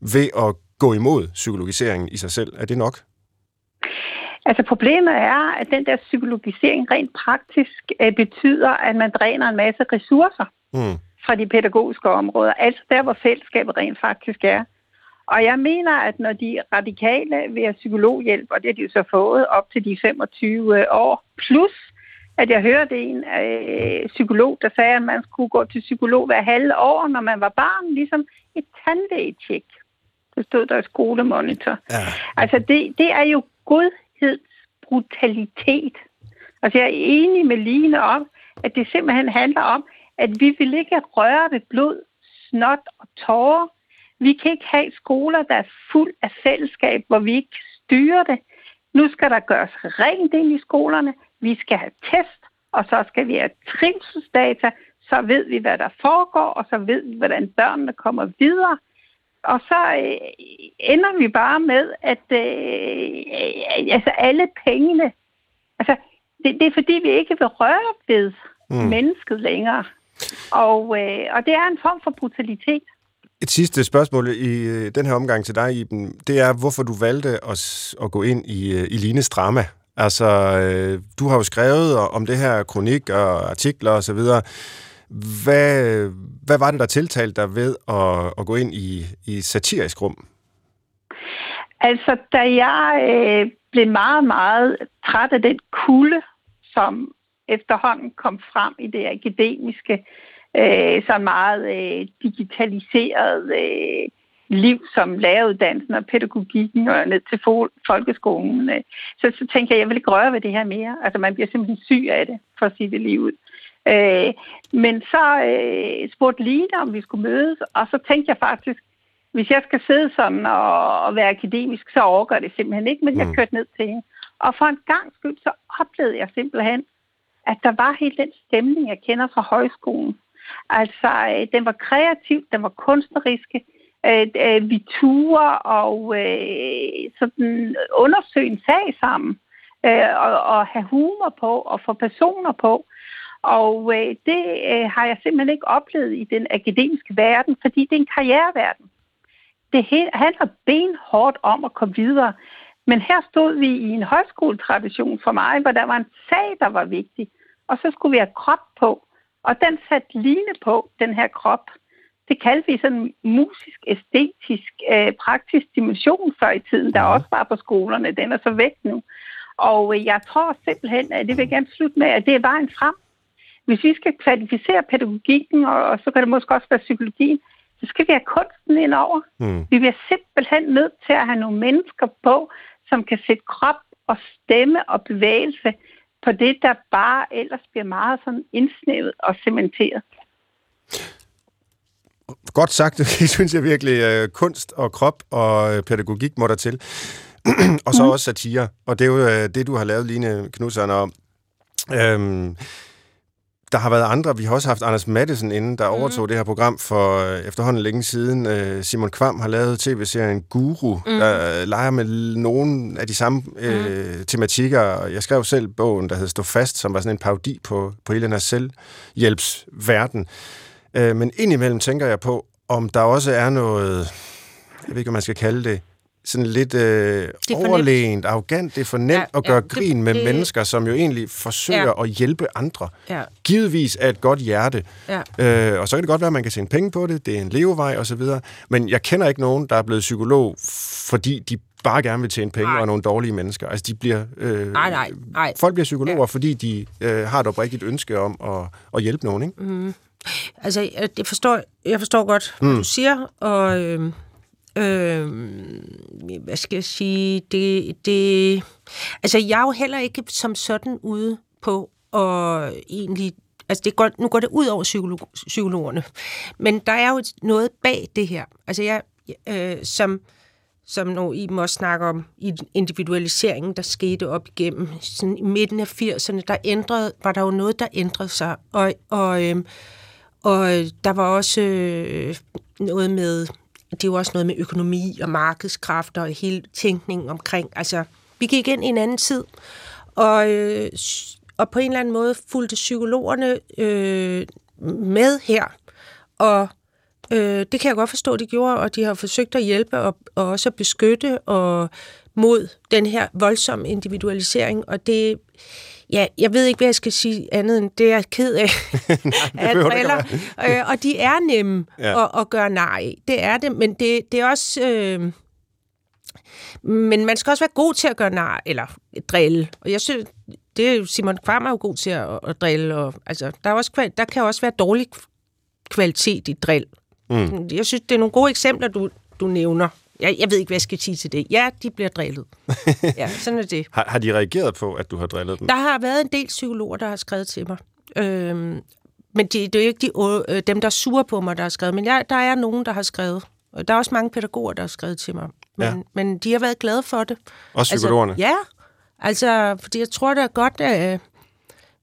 ved at gå imod psykologiseringen i sig selv? Er det nok? Altså problemet er, at den der psykologisering rent praktisk øh, betyder, at man dræner en masse ressourcer mm. fra de pædagogiske områder. Altså der, hvor fællesskabet rent faktisk er. Og jeg mener, at når de radikale vil have psykologhjælp, og det har de jo så fået op til de 25 øh, år, plus at jeg hørte en øh, psykolog, der sagde, at man skulle gå til psykolog hver halve år, når man var barn, ligesom et tandlægetjek. Det stod der i skolemonitor. Ja. Altså, det, det er jo godhedsbrutalitet. Altså, jeg er enig med Line om, at det simpelthen handler om, at vi vil ikke røre ved blod, snot og tårer. Vi kan ikke have skoler, der er fuld af fællesskab, hvor vi ikke styrer det. Nu skal der gøres rent ind i skolerne. Vi skal have test, og så skal vi have trivselsdata. Så ved vi, hvad der foregår, og så ved vi, hvordan børnene kommer videre. Og så øh, ender vi bare med, at øh, altså alle pengene, altså det, det er fordi, vi ikke vil røre ved mm. mennesket længere. Og, øh, og det er en form for brutalitet. Et sidste spørgsmål i øh, den her omgang til dig, Iben, det er, hvorfor du valgte at, at gå ind i, øh, i Lines drama. Altså, øh, du har jo skrevet om det her kronik og artikler osv. Hvad, hvad var det, der tiltalte dig ved at, at gå ind i, i satirisk rum? Altså, da jeg øh, blev meget, meget træt af den kulde, som efterhånden kom frem i det akademiske, øh, så meget øh, digitaliseret øh, liv som læreruddannelsen og pædagogikken og ned til folkeskolen. Øh. Så, så tænker jeg, jeg vil ikke røre ved det her mere. Altså man bliver simpelthen syg af det, for at sige det lige ud. Øh, men så øh, spurgte Line, om vi skulle mødes, og så tænkte jeg faktisk, hvis jeg skal sidde sådan og, og være akademisk, så overgår det simpelthen ikke, men mm. jeg kørte ned til hende. Og for en gang skyld, så oplevede jeg simpelthen, at der var helt den stemning, jeg kender fra højskolen. Altså, øh, den var kreativ, den var kunstneriske, øh, øh, vi turer og øh, sådan undersøge en sag sammen, øh, og, og have humor på, og få personer på. Og øh, det øh, har jeg simpelthen ikke oplevet i den akademiske verden, fordi det er en karriereverden. Det handler benhårdt om at komme videre. Men her stod vi i en højskoletradition for mig, hvor der var en sag, der var vigtig. Og så skulle vi have krop på. Og den satte line på, den her krop. Det kaldte vi sådan musisk, æstetisk, øh, praktisk dimension før i tiden, der også var på skolerne. Den er så væk nu. Og øh, jeg tror simpelthen, at det vil jeg gerne slutte med, at det er vejen frem. Hvis vi skal kvalificere pædagogikken, og, og så kan det måske også være psykologien, så skal vi have kunsten ind over. Mm. Vi bliver simpelthen nødt til at have nogle mennesker på, som kan sætte krop og stemme og bevægelse på det, der bare ellers bliver meget sådan indsnævet og cementeret. Godt sagt, det synes jeg virkelig. Kunst og krop og pædagogik må der til. og så mm. også satire. Og det er jo øh, det, du har lavet, Line Knudsen, og øhm, der har været andre. Vi har også haft Anders Madsen inden, der overtog mm. det her program for øh, efterhånden længe siden. Øh, Simon Kvam har lavet tv-serien Guru, mm. der øh, leger med nogle af de samme øh, mm. tematikker. Jeg skrev selv bogen, der hed Stå Fast, som var sådan en parodi på, på hele den her selvhjælpsverden. Øh, men indimellem tænker jeg på, om der også er noget, jeg ved ikke, om man skal kalde det, sådan lidt øh, overlænt, arrogant. Det er for nemt Ja, ja, at ja, gøre det- grin med det- mennesker, som jo egentlig forsøger Ja. at hjælpe andre. Ja. Givetvis er et godt hjerte. Ja. Øh, og så kan det godt være, at man kan tjene penge på det. Det er en levevej osv. Men jeg kender ikke nogen, der er blevet psykolog, fordi de bare gerne vil tjene penge Nej. og er nogle dårlige mennesker. Altså, de bliver... Øh, Nej, nej, nej. Folk bliver psykologer, ja. fordi de øh, har et oprigtigt ønske om at, at hjælpe nogen, ikke? Mm. Altså, jeg, forstår, jeg forstår godt, hvad Mm. du siger, og øh, øh, hvad skal jeg sige, det, det, altså, jeg er jo heller ikke som sådan ude på at egentlig, altså, det går, nu går det ud over psykolog, psykologerne, men der er jo et, noget bag det her, altså, jeg, øh, som, som når I også snakke om i individualiseringen, der skete op igennem sådan i midten af 80'erne, der ændrede, var der jo noget, der ændrede sig, og, og øh, og der var også øh, noget med, det var også noget med økonomi og markedskræfter og hele tænkningen omkring, altså vi gik ind i en anden tid, og, øh, og på en eller anden måde fulgte psykologerne øh, med her, og øh, det kan jeg godt forstå, de gjorde, og de har forsøgt at hjælpe og, og også at beskytte og mod den her voldsomme individualisering, og det Ja, jeg ved ikke, hvad jeg skal sige andet end det, jeg er ked af. behøver det ikke driller. øh, og de er nemme Ja. at, at gøre nej. af. Det er det, men det, det er også... Øh, men man skal også være god til at gøre nej, eller drille. Og jeg synes, det er Simon Kvam er jo god til at, at drille. Og, altså, der, er også, der kan også være dårlig kvalitet i drill. Mm. Jeg synes, det er nogle gode eksempler, du, du nævner. Jeg, jeg ved ikke, hvad jeg skal sige til det. Ja, de bliver drillet. ja, sådan er det. Har, har de reageret på, at du har drillet dem? Der har været en del psykologer, der har skrevet til mig. Øhm, men det, det er jo ikke de, øh, dem, der er sure på mig, der har skrevet. Men jeg, der er nogen, der har skrevet. Og der er også mange pædagoger, der har skrevet til mig. Men, Ja. men de har været glade for det. Også psykologerne? Altså, ja, altså, fordi jeg tror, det er godt, at,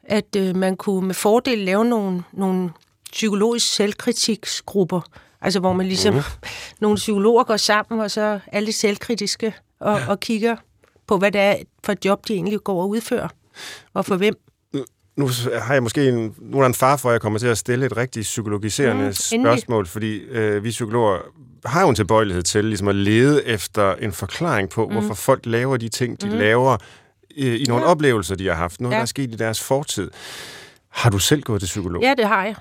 at øh, man kunne med fordel lave nogle, nogle psykologisk selvkritiksgrupper. Altså, hvor man ligesom, mm. nogle psykologer går sammen, og så er lidt selvkritiske, og, og kigger på, hvad det er for et job, de egentlig går og udfører, og for hvem. nu har jeg måske en, nu er der en far for, at jeg kommer til at stille et rigtig psykologiserende Mm, endelig. spørgsmål, fordi øh, vi psykologer har jo en tilbøjelighed til ligesom at lede efter en forklaring på, mm. hvorfor folk laver de ting, de mm. laver øh, i nogle ja. Ja. oplevelser, de har haft. Noget, ja. Ja. der er sket i deres fortid. Har du selv gået til psykolog? Ja, det har jeg.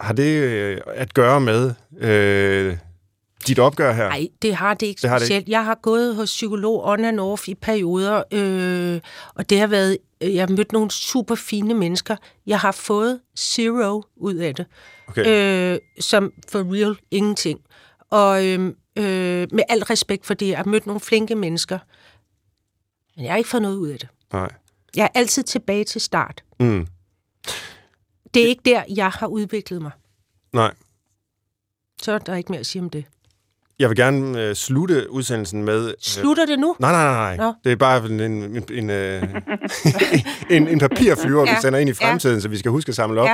Har det øh, at gøre med øh, dit opgør her? Nej, det har det ikke Det har det specielt. Jeg har gået hos psykolog on and off i perioder, øh, og det har været, øh, jeg har mødt nogle super fine mennesker. Jeg har fået zero ud af det, Okay. øh, som for real ingenting. Og øh, øh, med al respekt for det, jeg har mødt nogle flinke mennesker, men jeg har ikke fået noget ud af det. Nej. Jeg er altid tilbage til start. Mm. Det er ikke der, jeg har udviklet mig. Nej. Så er der ikke mere at sige om det. Jeg vil gerne øh, slutte udsendelsen med... Øh, Slutter det nu? Nej, nej, nej. nej. Nå. Det er bare en, en, en, øh, en, en papirflyver, ja. vi Ja. sender ind i Ja. fremtiden, så vi skal huske at samle op.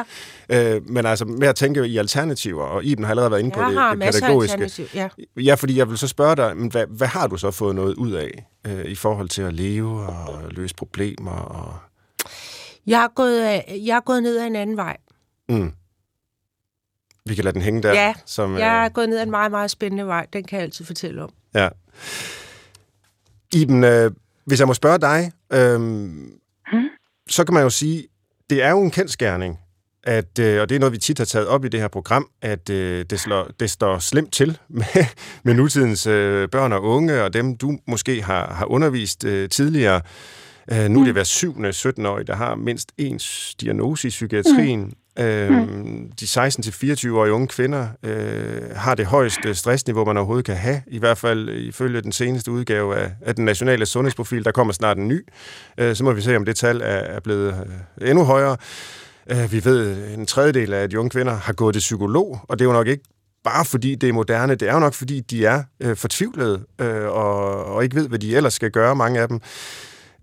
Ja. Øh, men altså med at tænke i alternativer, og Iben har allerede været inde på Jeg det, har det pædagogiske. Ja. Ja, fordi jeg vil så spørge dig, men hvad, hvad har du så fået noget ud af øh, i forhold til at leve og løse problemer? Og, Jeg er, gået af, jeg er gået ned ad en anden vej. mm. Vi kan lade den hænge der. Ja, som, Jeg er øh, gået ned ad en meget, meget spændende vej. Den kan jeg altid fortælle om. Ja. Iben, øh, hvis jeg må spørge dig, øh, så kan man jo sige, det er jo en kendskærning, at, øh, og det er noget, vi tit har taget op i det her program, at øh, det, slår, det står slemt til med, med nutidens øh, børn og unge, og dem, du måske har, har undervist øh, tidligere. Øh, nu er det hver syvende 17-årige, der har mindst en diagnose i psykiatrien. Mm. Øh, de 16-24-årige unge kvinder øh, har det højeste stressniveau, man overhovedet kan have, i hvert fald ifølge den seneste udgave af, af den nationale sundhedsprofil. Der kommer snart en ny. Øh, så må vi se, om det tal er, er blevet øh, endnu højere. Øh, vi ved, en tredjedel af de unge kvinder har gået til psykolog, og det er jo nok ikke bare fordi det er moderne, det er jo nok fordi, de er øh, fortvivlede øh, og, og ikke ved, hvad de ellers skal gøre, mange af dem.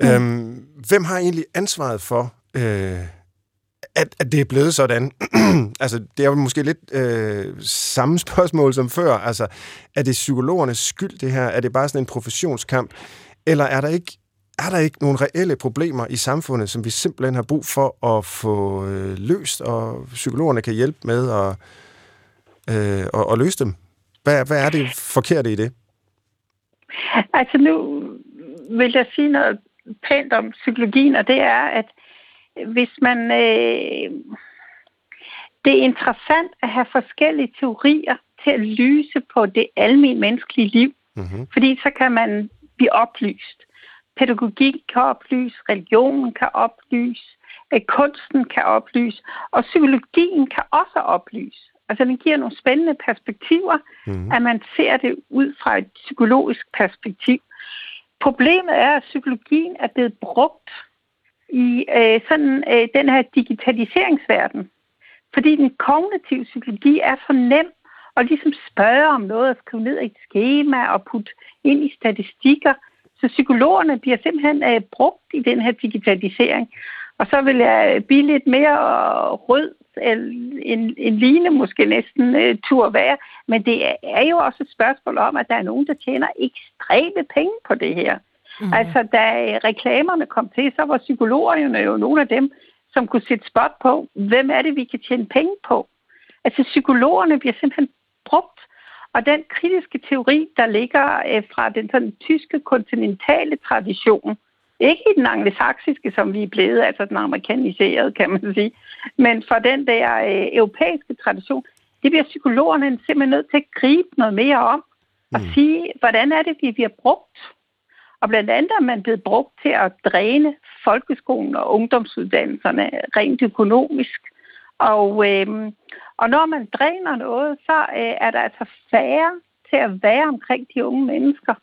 Mm. Øhm, hvem har egentlig ansvaret for, øh, at, at det er blevet sådan? altså, det er jo måske lidt øh, samme spørgsmål som før. Altså, er det psykologernes skyld, det her? Er det bare sådan en professionskamp? Eller er der ikke er der ikke nogle reelle problemer i samfundet, som vi simpelthen har brug for at få øh, løst, og psykologerne kan hjælpe med at, øh, at, at løse dem? Hvad, hvad er det forkerte i det? Altså nu vil jeg sige noget pænt om psykologien, og det er, at hvis man... Øh, det er interessant at have forskellige teorier til at lyse på det almindelige menneskelige liv, mm-hmm. fordi så kan man blive oplyst. Pædagogik kan oplyse, religionen kan oplyse, øh, kunsten kan oplyse, og psykologien kan også oplyse. Altså den giver nogle spændende perspektiver, mm. at man ser det ud fra et psykologisk perspektiv. Problemet er, at psykologien er blevet brugt i øh, sådan øh, den her digitaliseringsverden. Fordi den kognitive psykologi er så nem at ligesom spørge om noget og skrive ned i et schema og putte ind i statistikker. Så psykologerne bliver simpelthen øh, brugt i den her digitalisering. Og så vil jeg øh, blive lidt mere øh, rød en, en line måske næsten uh, tur være. Men det er jo også et spørgsmål om, at der er nogen, der tjener ekstreme penge på det her. Mm. Altså, da reklamerne kom til, så var psykologerne jo nogle af dem, som kunne sætte spot på, hvem er det, vi kan tjene penge på. Altså, psykologerne bliver simpelthen brugt. Og den kritiske teori, der ligger uh, fra den sådan, tyske kontinentale tradition, ikke i den angelsaksiske, som vi er blevet, altså den amerikaniserede, kan man sige, men for den der øh, europæiske tradition, det bliver psykologerne simpelthen nødt til at gribe noget mere om og mm. sige, hvordan er det, vi bliver brugt? Og blandt andet er man blevet brugt til at dræne folkeskolen og ungdomsuddannelserne rent økonomisk. Og, øh, og når man dræner noget, så øh, er der altså færre til at være omkring de unge mennesker.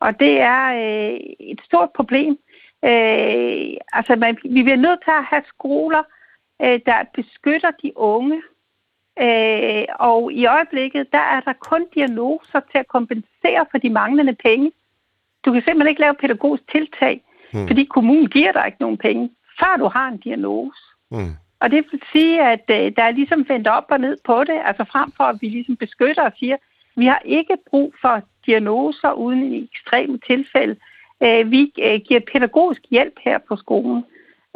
Og det er øh, et stort problem. Øh, altså, man, vi bliver nødt til at have skoler, øh, der beskytter de unge. Øh, og i øjeblikket, der er der kun diagnoser til at kompensere for de manglende penge. Du kan simpelthen ikke lave pædagogisk tiltag, mm. fordi kommunen giver dig ikke nogen penge, før du har en diagnose. Mm. Og det vil sige, at øh, der er ligesom vendt op og ned på det, altså frem for at vi ligesom beskytter og siger, vi har ikke brug for diagnoser uden i ekstreme tilfælde. Øh, vi øh, giver pædagogisk hjælp her på skolen.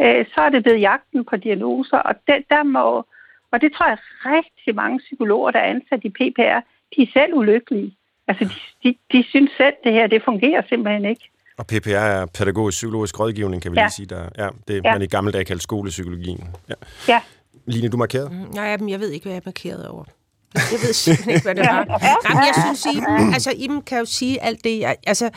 Øh, så er det ved jagten på diagnoser, og det, der må, og det tror jeg rigtig mange psykologer, der er ansat i PPR, de er selv ulykkelige. Altså, de, de, de synes selv, det her, det fungerer simpelthen ikke. Og PPR er pædagogisk-psykologisk rådgivning, kan vi ja. lige sige. Der, ja, det ja. man i gamle dage kaldte skolepsykologien. Ja. ja. Line, du markerede? Mm, nej, men jeg ved ikke, hvad jeg markerede over. Jeg ved simpelthen ikke, hvad det var. Jamen, jeg synes, Iben, altså, Iben kan jo sige alt det. Jeg, altså,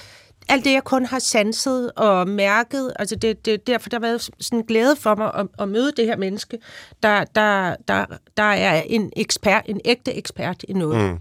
alt det, jeg kun har sanset og mærket, altså det, det, derfor der har været sådan en glæde for mig at, at møde det her menneske, der, der, der, der er en ekspert, en ægte ekspert i noget. Mm.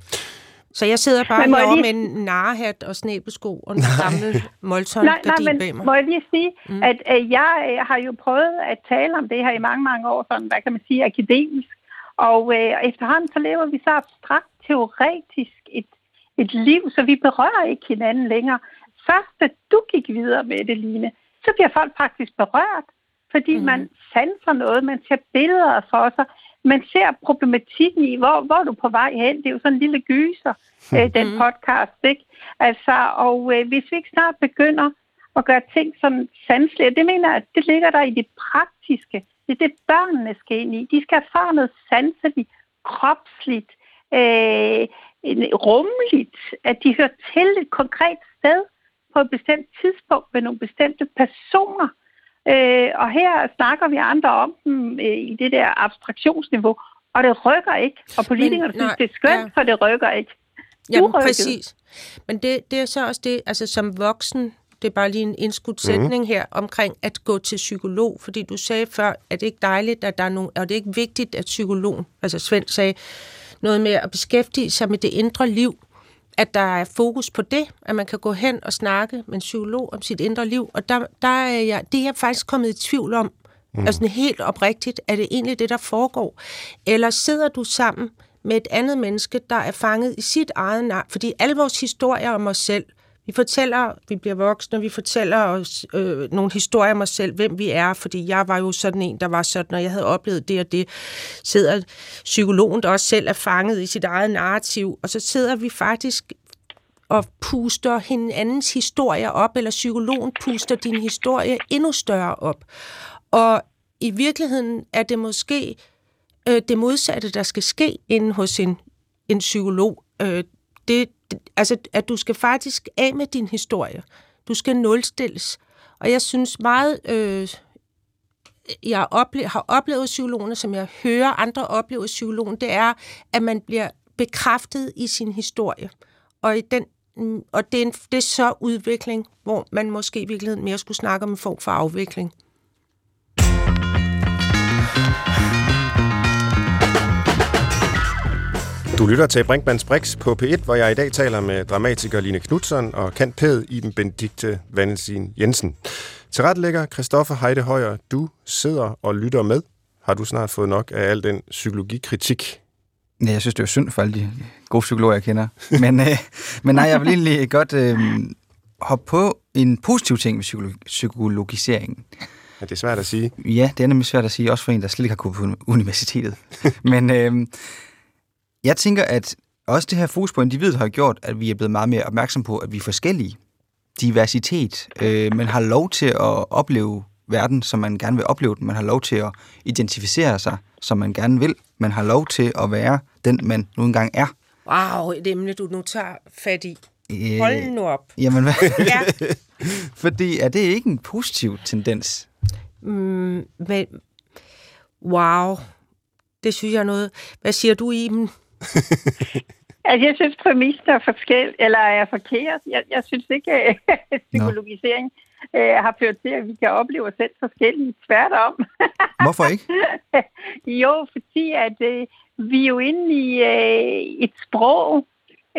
Så jeg sidder bare herovre lige... med en narhat og snæbesko og en gammel molton nej, nej, men må jeg lige sige, mm. at øh, jeg øh, har jo prøvet at tale om det her i mange, mange år, sådan, hvad kan man sige, akademisk. Og øh, efterhånden så lever vi så abstrakt teoretisk et, et liv, så vi berører ikke hinanden længere først, da du gik videre med det, Line, så bliver folk faktisk berørt, fordi mm. man sanser noget, man ser billeder for sig, man ser problematikken i, hvor, hvor er du på vej hen. Det er jo sådan en lille gyser, mm. øh, den podcast, ikke? Altså, og øh, hvis vi ikke snart begynder at gøre ting som sanselige, det mener jeg, det ligger der i det praktiske. Det er det, børnene skal ind i. De skal erfare noget sanseligt, kropsligt, øh, rummeligt, at de hører til et konkret sted på et bestemt tidspunkt med nogle bestemte personer. Øh, og her snakker vi andre om dem øh, i det der abstraktionsniveau, og det rykker ikke. Og politikerne Men, synes, det er skønt, ja. for det rykker ikke. Ja, præcis. Men det, det er så også det, altså som voksen, det er bare lige en indskudt sætning mm. her omkring at gå til psykolog, fordi du sagde før, at det ikke dejligt, at der er nogen, og det er ikke vigtigt, at psykologen, altså Svend sagde, noget med at beskæftige sig med det indre liv, at der er fokus på det, at man kan gå hen og snakke med en psykolog om sit indre liv, og der, der er jeg, det er jeg faktisk kommet i tvivl om, mm. altså helt oprigtigt, er det egentlig det, der foregår? Eller sidder du sammen med et andet menneske, der er fanget i sit eget navn? Fordi alle vores historier om os selv, vi fortæller, vi bliver voksne, vi fortæller os øh, nogle historier om os selv, hvem vi er, fordi jeg var jo sådan en, der var sådan, og jeg havde oplevet det og det. Sidder psykologen, der også selv er fanget i sit eget narrativ, og så sidder vi faktisk og puster hinandens historie op, eller psykologen puster din historie endnu større op. Og i virkeligheden er det måske øh, det modsatte, der skal ske inden hos en, en psykolog. Øh, det, altså, at du skal faktisk af med din historie. Du skal nulstilles. Og jeg synes meget, øh, jeg ople- har oplevet psykologerne, som jeg hører andre opleve psykologen, det er, at man bliver bekræftet i sin historie. Og, i den, mm, og det, er en, det er så udvikling, hvor man måske i virkeligheden mere skulle snakke om en form for afvikling. Du lytter til Brinkmanns Brix på P1, hvor jeg i dag taler med dramatiker Line Knudsen og kant pæd Iben Benedikte Vandelsin Jensen. Til retlægger Christoffer Heide Højer, du sidder og lytter med. Har du snart fået nok af al den psykologikritik? Ja, jeg synes, det er synd for alle de gode psykologer, jeg kender. Men, øh, men nej, jeg vil egentlig godt øh, hoppe på en positiv ting med psykologi- psykologiseringen. Ja, det er svært at sige. Ja, det er nemlig svært at sige, også for en, der slet ikke har gået på universitetet. Men øh, jeg tænker, at også det her fokus på individet har gjort, at vi er blevet meget mere opmærksom på, at vi er forskellige. Diversitet. Øh, man har lov til at opleve verden, som man gerne vil opleve den. Man har lov til at identificere sig, som man gerne vil. Man har lov til at være den, man nu engang er. Wow, et emne, du nu tager fat i. Øh, Hold nu op. Jamen, hvad? Ja, Fordi er det ikke en positiv tendens? mm, men wow, det synes jeg er noget. Hvad siger du, Iben? Altså, jeg synes, præmissen er forskel, eller er forkert. Jeg, jeg synes ikke, at psykologisering øh, har ført til, at vi kan opleve os selv forskelligt. Tværtom. Hvorfor ikke? jo, fordi at øh, vi er jo inde i øh, et sprog,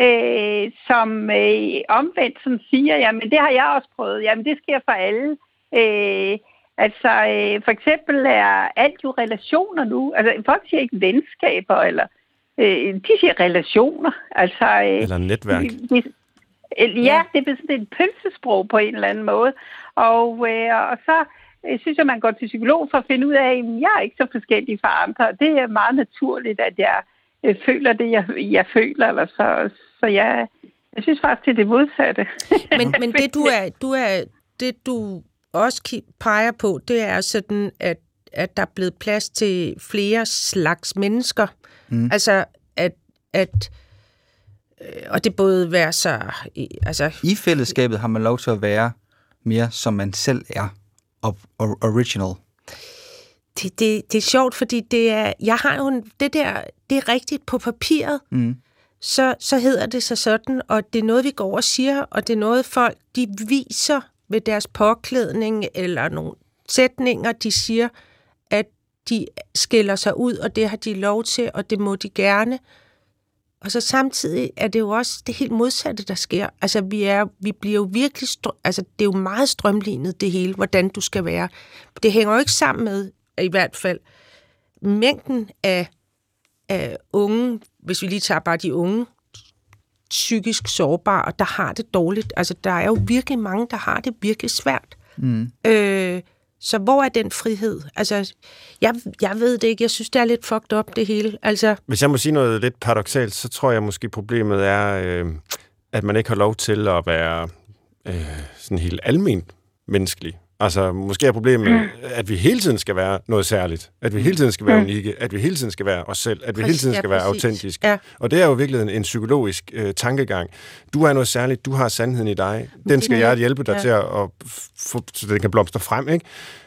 øh, som øh, omvendt som siger, jamen det har jeg også prøvet, jamen det sker for alle. Øh, altså øh, for eksempel er alt jo relationer nu. Altså folk siger ikke venskaber, eller øh, de siger relationer. Altså, øh, Eller netværk. det, øh, ja, det er sådan et pølsesprog på en eller anden måde. Og, øh, og så øh, synes jeg, man går til psykolog for at finde ud af, at jeg er ikke så forskellig fra andre. Det er meget naturligt, at jeg øh, føler det, jeg, jeg føler. Eller så, så jeg, jeg synes faktisk, det er det modsatte. Men, men det, du er, du er, det, du også peger på, det er sådan, at, at der er blevet plads til flere slags mennesker. Mm. Altså, at, at øh, og det både være så, altså, I fællesskabet har man lov til at være mere, som man selv er. Og, original. det, det, det er sjovt, fordi det er, jeg har jo en, det der, det er rigtigt på papiret, Mm. så, så hedder det sig sådan, og det er noget, vi går og siger, og det er noget, folk de viser ved deres påklædning, eller nogle sætninger, de siger, de skiller sig ud, og det har de lov til, og det må de gerne. Og så samtidig er det jo også det helt modsatte, der sker. Altså, vi, er, vi bliver jo virkelig... Altså, det er jo meget strømlignet, det hele, hvordan du skal være. Det hænger jo ikke sammen med, i hvert fald, mængden af, af unge, hvis vi lige tager bare de unge, psykisk sårbare, der har det dårligt. Altså, der er jo virkelig mange, der har det virkelig svært. Mm. Øh, så hvor er den frihed? Altså, jeg, jeg ved det ikke. Jeg synes, det er lidt fucked up, det hele. Altså, Hvis jeg må sige noget lidt paradoxalt, så tror jeg måske problemet er, øh, at man ikke har lov til at være øh, sådan helt almen menneskelig. Altså, måske er problemet, at vi hele tiden skal være noget særligt. At vi hele tiden skal være unikke. At vi hele tiden skal være os selv. At vi hele tiden Ja, skal være præcis. autentiske. Ja. Og det er jo virkelig en, en psykologisk øh, tankegang. Du er noget særligt. Du har sandheden i dig. Den skal jeg hjælpe dig Ja. til at, at få, så den kan blomstre frem, ikke?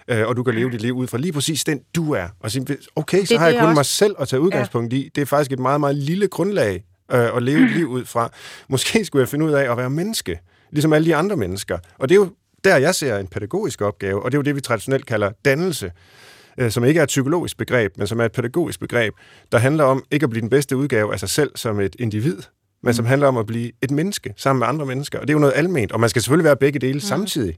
Øh, og du kan leve dit liv ud fra lige præcis den, du er. Og sige, okay, så Det har jeg kun også. mig selv at tage udgangspunkt i. Det er faktisk et meget, meget lille grundlag øh, at leve et liv ud fra. Måske skulle jeg finde ud af at være menneske, ligesom alle de andre mennesker. Og det er jo der, jeg ser en pædagogisk opgave, og det er jo det, vi traditionelt kalder dannelse, øh, som ikke er et psykologisk begreb, men som er et pædagogisk begreb, der handler om ikke at blive den bedste udgave af sig selv som et individ, men som handler om at blive et menneske sammen med andre mennesker. Og det er jo noget alment, og man skal selvfølgelig være begge dele mm. samtidig.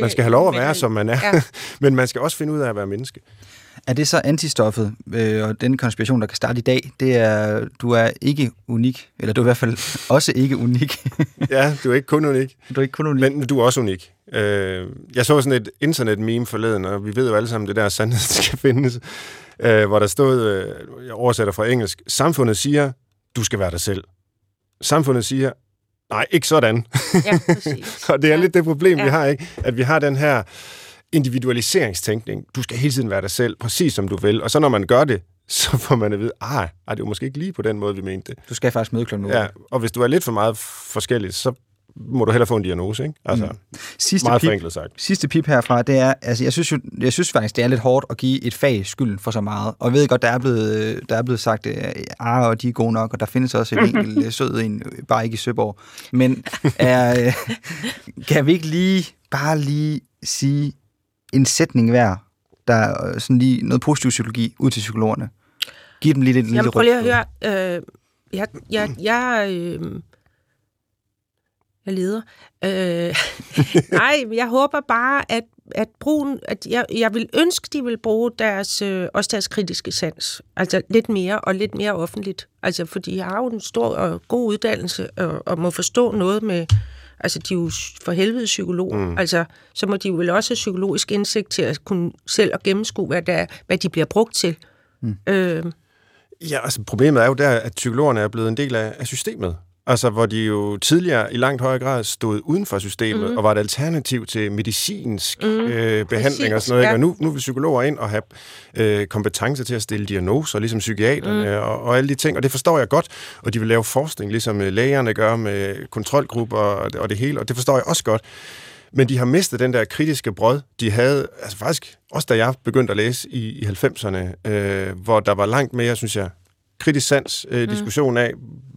Man skal have lov at være, som man er, Ja. men man skal også finde ud af at være menneske. Er det så antistoffet, øh, og den konspiration, der kan starte i dag, det er, du er ikke unik, eller du er i hvert fald også ikke unik. Ja, du er ikke kun unik, du er ikke kun unik. men du er også unik. Øh, jeg så sådan et internet-meme forleden, og vi ved jo alle sammen, det der sandhed skal findes, øh, hvor der stod, øh, jeg oversætter fra engelsk, samfundet siger, du skal være dig selv. Samfundet siger, nej, ikke sådan. ja, præcis. Og det er Ja. lidt det problem, ja. vi har, ikke? At vi har den her individualiseringstænkning. Du skal hele tiden være dig selv, præcis som du vil. Og så når man gør det, så får man at vide, ah, ej, det var måske ikke lige på den måde, vi mente det. Du skal faktisk møde klokken 8. Ja, og hvis du er lidt for meget forskellig, så må du hellere få en diagnose, ikke? Altså, mm. Sidste meget pip, forenklet sagt. sidste pip herfra, det er, altså jeg synes, jo, jeg synes faktisk, det er lidt hårdt at give et fag skylden for så meget. Og jeg ved godt, der er blevet, der er blevet sagt, ah, og de er gode nok, og der findes også en enkelt øh, sød en, øh, bare ikke i Søborg. Men er, øh, kan vi ikke lige, bare lige sige en sætning hver, der er sådan lige noget positiv psykologi ud til psykologerne? Giv dem lige lidt en Jamen, lille prøv lige at høre. Øh, jeg, jeg, jeg, øh, jeg leder. Øh, nej, jeg håber bare, at, at brugen, at jeg, jeg vil ønske, de vil bruge deres, øh, også deres kritiske sans. Altså lidt mere og lidt mere offentligt. Altså, fordi jeg har jo en stor og god uddannelse og, og må forstå noget med, altså de er jo for helvede psykologer. Mm. Altså, så må de jo vel også have psykologisk indsigt til at kunne selv at gennemskue, hvad, der, hvad de bliver brugt til. Mm. Øh, Ja, altså problemet er jo der, at psykologerne er blevet en del af, af systemet. Altså, hvor de jo tidligere i langt højere grad stod uden for systemet, mm. og var et alternativ til medicinsk mm. øh, behandling og sådan noget. ja. Og nu, nu vil psykologer ind og have øh, kompetence til at stille diagnoser, ligesom psykiaterne mm. og, og alle de ting. Og det forstår jeg godt. Og de vil lave forskning, ligesom øh, lægerne gør med kontrolgrupper og, det- og det hele. Og det forstår jeg også godt. Men de har mistet den der kritiske brød, de havde, altså faktisk også da jeg begyndte at læse i, i 90'erne, øh, hvor der var langt mere, synes jeg, kritisk sans øh, diskussion af,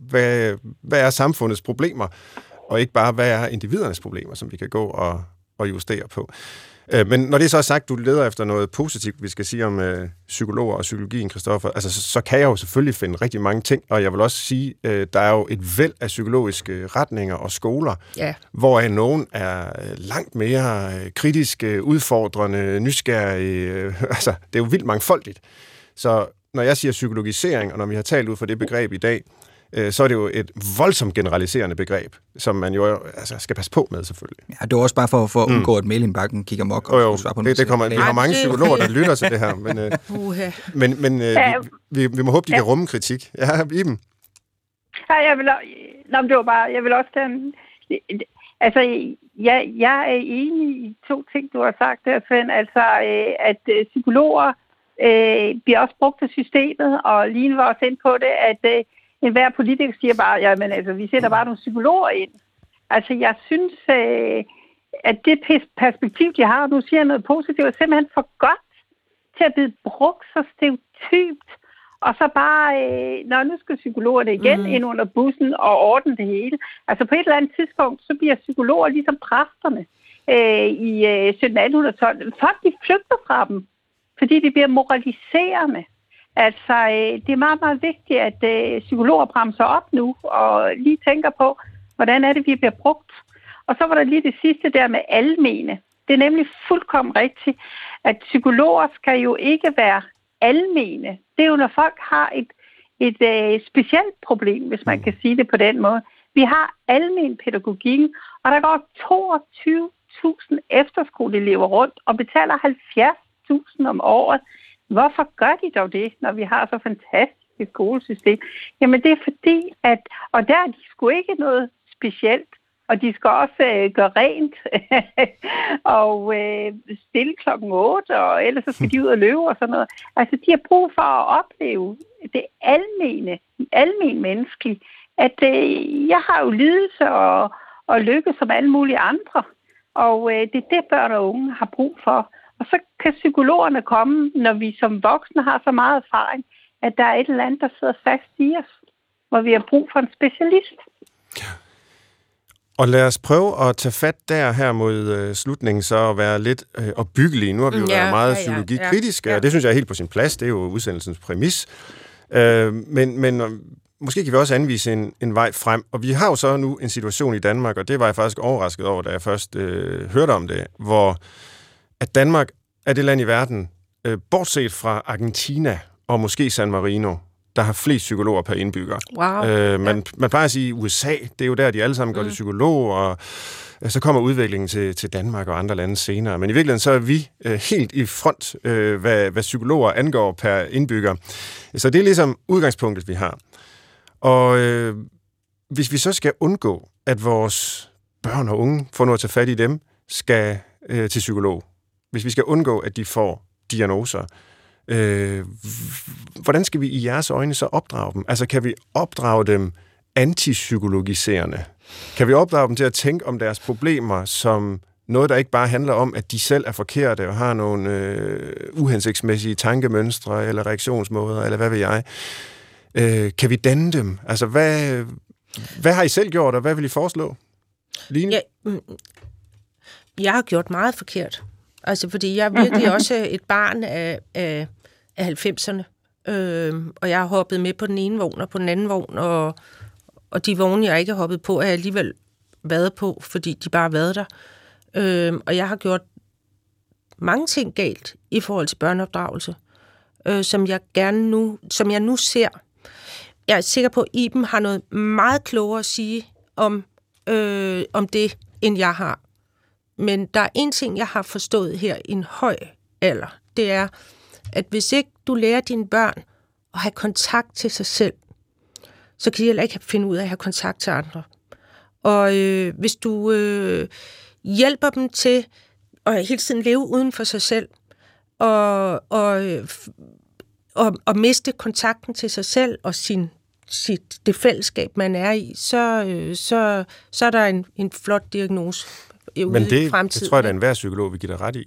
hvad, hvad er samfundets problemer, og ikke bare, hvad er individernes problemer, som vi kan gå og, og justere på. Øh, men når det så er sagt, du leder efter noget positivt, vi skal sige om øh, psykologer og psykologien, Christoffer, altså så, så kan jeg jo selvfølgelig finde rigtig mange ting, og jeg vil også sige, øh, der er jo et væld af psykologiske retninger og skoler, ja. hvor nogen er øh, langt mere øh, kritiske, udfordrende, nysgerrige. øh, Altså, det er jo vildt mangfoldigt. Så når jeg siger psykologisering, og når vi har talt ud fra det begreb i dag, øh, så er det jo et voldsomt generaliserende begreb, som man jo altså, skal passe på med, selvfølgelig. Ja, det var også bare for, for at undgå, at mailindbakken kigger mok og Jo, jo, skulle svare på det, det kommer, vi har mange psykologer, der lytter til det her, men, øh, Uha. men, men øh, vi, vi, vi må håbe, de kan rumme kritik. Ja, Iben. Ja, jeg vil, nå, det var bare, jeg vil også gerne... Altså, jeg, jeg er enig i to ting, du har sagt der, Svend. Altså, øh, at øh, psykologer øh, bliver også brugt til systemet, og Line var også ind på det, at øh, enhver politiker siger bare, jamen altså, vi sætter bare nogle psykologer ind. Altså, jeg synes, øh, at det pers- perspektiv, de har, og nu siger jeg noget positivt, er simpelthen for godt til at blive brugt så stereotypt, og så bare, øh, når nu skal psykologerne igen mm. ind under bussen og ordne det hele. Altså på et eller andet tidspunkt, så bliver psykologer ligesom præsterne øh, i øh, 1700-1800-tallet. Folk, de flygter fra dem, fordi de bliver moraliserende. Altså, øh, det er meget, meget vigtigt, at øh, psykologer bremser op nu og lige tænker på, hvordan er det, vi bliver brugt. Og så var der lige det sidste der med almene. Det er nemlig fuldkommen rigtigt, at psykologer skal jo ikke være almene. Det er jo, når folk har et, et øh, specielt problem, hvis man kan sige det på den måde. Vi har almen pædagogikken, og der går 22.000 efterskoleelever rundt og betaler 70.000 om året. Hvorfor gør de dog det, når vi har så fantastisk et skolesystem? Jamen det er fordi, at, og der er de sgu ikke noget specielt, og de skal også øh, gøre rent og øh, stille klokken 8, og ellers så skal de ud og løbe og sådan noget. Altså, de har brug for at opleve det almene, almen menneskelige, at øh, jeg har jo lidelse og, og lykke som alle mulige andre, og øh, det er det, børn og unge har brug for. Og så kan psykologerne komme, når vi som voksne har så meget erfaring, at der er et eller andet, der sidder fast i os, hvor vi har brug for en specialist. Og lad os prøve at tage fat der her mod øh, slutningen, så at være lidt øh, opbyggelige. Nu har vi jo Mm, ja, ja, været meget ja, ja, psykologikritiske, ja. og det synes jeg er helt på sin plads. Det er jo udsendelsens præmis. Øh, men men øh, måske kan vi også anvise en, en vej frem. Og vi har jo så nu en situation i Danmark, og det var jeg faktisk overrasket over, da jeg først øh, hørte om det, hvor at Danmark er det land i verden, øh, bortset fra Argentina og måske San Marino, der har flest psykologer per indbygger. Wow. Øh, man, ja. man plejer at sige USA, det er jo der, de alle sammen går mm. til psykolog, og øh, så kommer udviklingen til, til Danmark og andre lande senere. Men i virkeligheden så er vi øh, helt i front, øh, hvad, hvad psykologer angår per indbygger. Så det er ligesom udgangspunktet, vi har. Og øh, hvis vi så skal undgå, at vores børn og unge, får noget at tage fat i dem, skal øh, til psykolog, hvis vi skal undgå, at de får diagnoser, Øh, hvordan skal vi i jeres øjne så opdrage dem? Altså, kan vi opdrage dem antipsykologiserende? Kan vi opdrage dem til at tænke om deres problemer som noget, der ikke bare handler om, at de selv er forkerte og har nogle øh, uhensigtsmæssige tankemønstre eller reaktionsmåder, eller hvad ved jeg? Øh, kan vi danne dem? Altså, hvad, hvad har I selv gjort, og hvad vil I foreslå? Line? Ja, mm, mm. jeg har gjort meget forkert. Altså, fordi jeg er virkelig også et barn af, af, af 90'erne. Øh, og jeg har hoppet med på den ene vogn og på den anden vogn, og, og de vogne, jeg ikke har hoppet på, er jeg alligevel været på, fordi de bare har været der. Øh, og jeg har gjort mange ting galt i forhold til børneopdragelse, øh, som jeg gerne nu, som jeg nu ser. Jeg er sikker på, at Iben har noget meget klogere at sige om, øh, om det, end jeg har. Men der er en ting, jeg har forstået her i en høj alder. Det er, at hvis ikke du lærer dine børn at have kontakt til sig selv, så kan de heller ikke finde ud af at have kontakt til andre. Og øh, hvis du øh, hjælper dem til at hele tiden leve uden for sig selv, og, og, øh, og, og miste kontakten til sig selv og sin, sit, det fællesskab, man er i, så, øh, så, så er der en, en flot diagnose ude Men i det, fremtiden. det tror jeg, at enhver psykolog vil give dig ret i.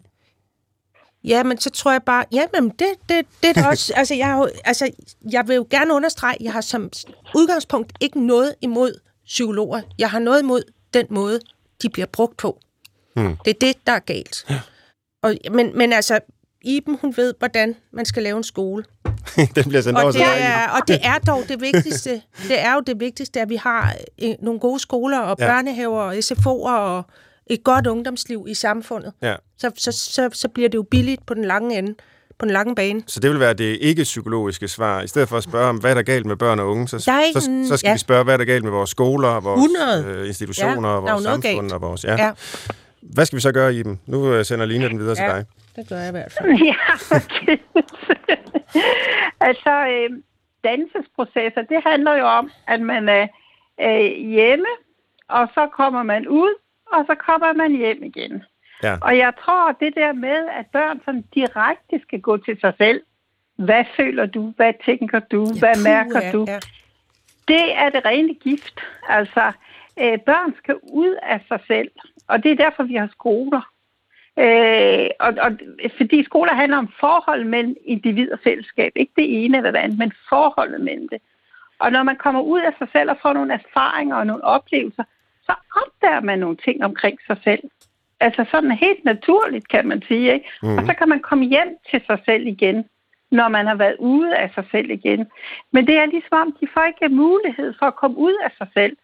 Ja, men så tror jeg bare, ja, men det, det, det er da også, altså jeg, jo, altså jeg vil jo gerne understrege, jeg har som udgangspunkt ikke noget imod psykologer. Jeg har noget imod den måde, de bliver brugt på. Hmm. Det er det, der er galt. Ja. Og, men, men altså, Iben, hun ved, hvordan man skal lave en skole. den bliver sendt over Og til det, er, og det er dog det vigtigste. Det er jo det vigtigste, at vi har øh, nogle gode skoler og Ja. børnehaver og SFO'er og et godt ungdomsliv i samfundet. Ja. Så, så, så, så bliver det jo billigt på den lange ende, på den lange bane. Så det vil være det ikke-psykologiske svar. I stedet for at spørge om, hvad er der galt med børn og unge, så, ikke så, så skal ja. vi spørge, hvad er der galt med vores skoler, og vores 100. øh, institutioner, Ja, og vores samfund galt. og vores... Ja. Ja, Hvad skal vi så gøre i dem? Nu øh, sender Line den videre til Ja. dig. det gør jeg i hvert fald. Ja, okay. altså, øh, dannelsesprocesser, det handler jo om, at man er øh, hjemme, og så kommer man ud, og så kommer man hjem igen. Ja. Og jeg tror, det der med, at børn sådan direkte skal gå til sig selv. Hvad føler du? Hvad tænker du? Hvad puh, mærker ja, du? Ja. Det er det rene gift. Altså, øh, børn skal ud af sig selv, og det er derfor, vi har skoler. Øh, og, og, fordi skoler handler om forhold mellem individ og fællesskab. Ikke det ene eller det andet, men forholdet mellem det. Og når man kommer ud af sig selv og får nogle erfaringer og nogle oplevelser, så opdager man nogle ting omkring sig selv. Altså sådan helt naturligt, kan man sige. Ikke? Mm. Og så kan man komme hjem til sig selv igen, når man har været ude af sig selv igen. Men det er ligesom om, de får ikke mulighed for at komme ud af sig selv.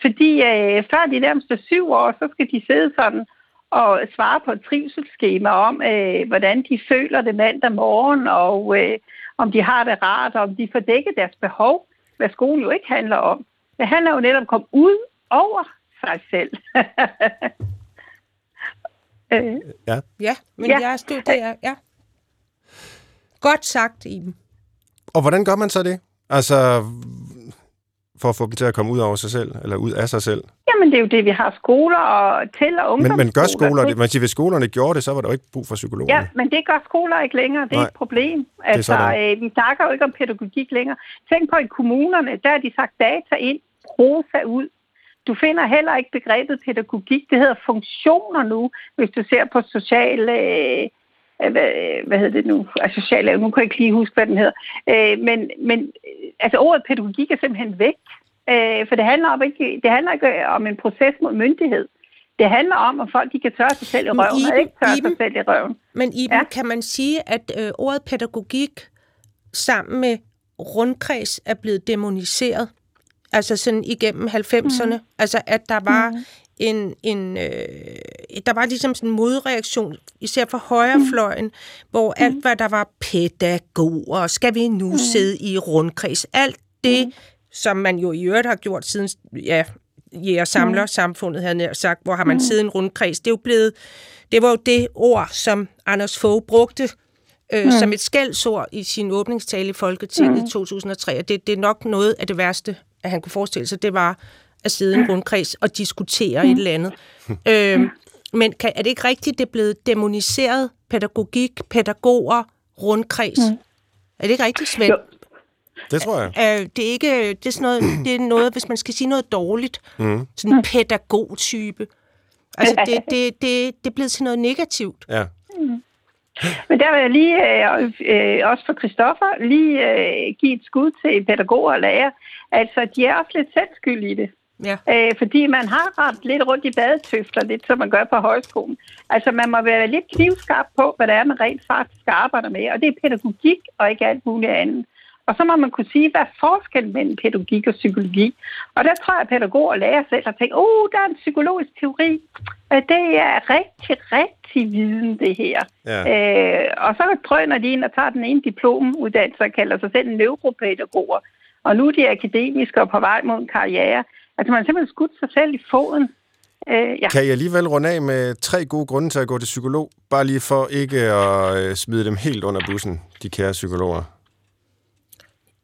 Fordi øh, før de nærmeste syv år, så skal de sidde sådan og svare på et trivselsskema om, øh, hvordan de føler det mandag morgen, og øh, om de har det rart, og om de får dækket deres behov, hvad skolen jo ikke handler om. Det handler jo netop om at komme ud over sig selv. øh, Ja. Ja, men Ja. jeg der, ja. Godt sagt, Iben. Og hvordan gør man så det? Altså, for at få dem til at komme ud over sig selv, eller ud af sig selv. jamen, det er jo det, vi har skoler og til og Men, men gør ungdomsskoler skoler det? Man siger, hvis skolerne gjorde det, så var der jo ikke brug for psykologer. Ja, men det gør skoler ikke længere. Det er Nej, et problem. er Altså, sådan. øh, vi snakker jo ikke om pædagogik længere. Tænk på, i kommunerne, der har de sagt data ind, prosa ud. Du finder heller ikke begrebet pædagogik. Det hedder funktioner nu, hvis du ser på sociale... Øh, øh, hvad, hvad hedder det nu? Altså sociale, nu kan jeg ikke lige huske, hvad den hedder. Øh, men, men øh, altså ordet pædagogik er simpelthen væk. Øh, for det handler, om ikke, det handler ikke om en proces mod myndighed. Det handler om, at folk de kan tørre sig selv i røven, og Iben- ikke tørre Iben- sig selv i røven. Men Iben, ja. kan man sige, at øh, ordet pædagogik sammen med rundkreds er blevet demoniseret? Altså sådan igennem 90'erne? Mm. Altså at der var mm. en, en øh, der var ligesom sådan en modreaktion, især fra højrefløjen, mm. hvor alt, hvad der var pædagoger, skal vi nu mm. sidde i rundkreds, alt det, mm. som man jo i øvrigt har gjort siden, ja, jæger samler samfundet havde nær sagt, hvor har man siddet i en rundkreds. Det er jo blevet, det var jo det ord, som Anders Fogh brugte øh, mm. som et skældsord i sin åbningstale i Folketinget mm. i 2003. Og det, det er nok noget af det værste, at han kunne forestille sig, det var at sidde i en rundkreds og diskutere mm. et eller andet. øh, men kan, er det ikke rigtigt, det er blevet demoniseret? Pædagogik, pædagoger, rundkreds. Mm. Er det ikke rigtigt, Svend? Jo. Det tror jeg. Øh, det er ikke det er sådan noget, det er noget, hvis man skal sige noget dårligt, mm. sådan en pædagogtype. Altså, det, det, det, det er blevet til noget negativt. Ja. Men der vil jeg lige, øh, øh, også for Christoffer, lige øh, give et skud til pædagoger og lærer. Altså, de er også lidt selvskyld i det. Ja. Øh, fordi man har ret lidt rundt i badetøfler, lidt som man gør på højskolen. Altså, man må være lidt knivskarp på, hvad det er, man rent faktisk arbejder med. Og det er pædagogik og ikke alt muligt andet. Og så må man kunne sige, hvad er forskellen mellem pædagogik og psykologi? Og der tror jeg, at pædagoger og lærer selv har tænkt, oh, der er en psykologisk teori. Øh, Det er rigtig, rigtig viden, det her. Ja. Øh, og så drøner de ind og tager den ene diplomuddannelse og kalder sig selv neuropædagoger. Og nu er de akademiske og på vej mod en karriere. Altså man har simpelthen skudt sig selv i foden. Øh, ja. Kan I alligevel runde af med tre gode grunde til at gå til psykolog? Bare lige for ikke at øh, smide dem helt under bussen, de kære psykologer.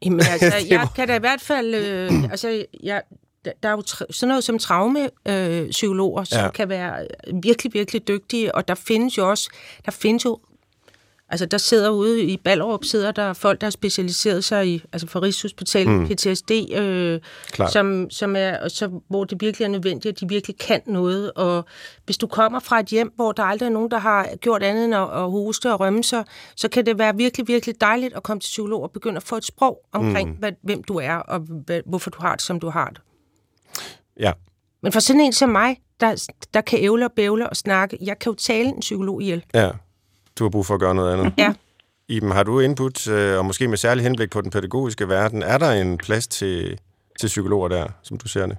Jamen, altså, jeg kan da i hvert fald... Øh, altså, jeg, der er jo sådan noget som traumepsykologer, øh, psykologer, som ja. kan være virkelig, virkelig dygtige, og der findes jo også... Der findes jo... Altså, der sidder ude i Ballerup, sidder der folk, der har specialiseret sig i, altså for Rigshospitalet, mm. PTSD, øh, som, som er, så, hvor det virkelig er nødvendigt, at de virkelig kan noget. Og hvis du kommer fra et hjem, hvor der aldrig er nogen, der har gjort andet end at, at hoste og rømme sig, så kan det være virkelig, virkelig dejligt at komme til psykolog og begynde at få et sprog omkring, mm. hvad, hvem du er, og hvad, hvorfor du har det, som du har det. Ja. Men for sådan en som mig, der, der kan ævle og bævle og snakke, jeg kan jo tale en psykolog ihjel. Ja. Du har brug for at gøre noget andet. Ja. Iben, har du input, øh, og måske med særlig henblik på den pædagogiske verden, er der en plads til, til psykologer der, som du ser det?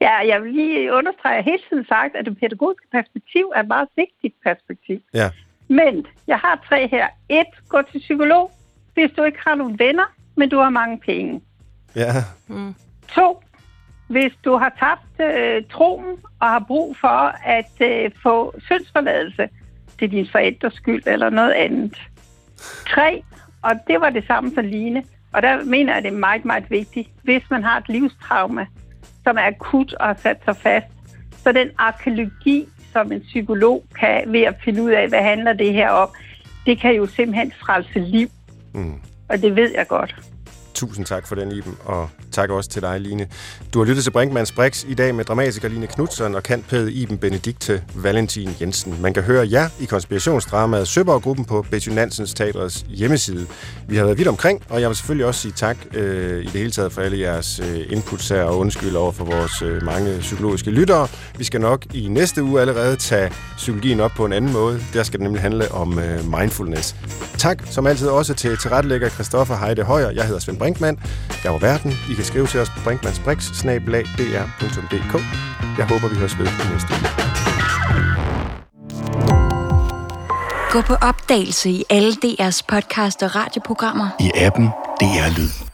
ja, jeg vil lige understrege, at hele tiden sagt, at det pædagogiske perspektiv er et meget vigtigt perspektiv. Ja. Men jeg har tre her. Et, gå til psykolog, hvis du ikke har nogen venner, men du har mange penge. Ja. To, hvis du har tabt øh, troen og har brug for at øh, få syndsforladelse til din forældres skyld eller noget andet. Tre, og det var det samme for Line, og der mener jeg, det er meget, meget vigtigt, hvis man har et livstrauma, som er akut og har sat sig fast, så den arkeologi, som en psykolog kan ved at finde ud af, hvad handler det her om, det kan jo simpelthen frelse liv. Mm. Og det ved jeg godt. Tusind tak for den, Iben, og tak også til dig, Line. Du har lyttet til Brinkmanns Brix i dag med dramatiker Line Knudsen og kantpæde Iben Benedikte Valentin Jensen. Man kan høre jer i konspirationsdramaet Søborg-gruppen på Betty Nansens Teatrets hjemmeside. Vi har været vidt omkring, og jeg vil selvfølgelig også sige tak øh, i det hele taget for alle jeres øh, inputs her, og undskyld over for vores øh, mange psykologiske lyttere. Vi skal nok i næste uge allerede tage psykologien op på en anden måde. Der skal det nemlig handle om øh, mindfulness. Tak som altid også til tilrettelægger Christoffer Heide Højer. Jeg hedder Svend Brinkmann. Jeg var verden. I kan skrive til os på brinkmannsbrix.dr.dk. Jeg håber, vi høres ved i næste uge. Gå på opdagelse i alle DR's podcast og radioprogrammer. I appen DR Lyd.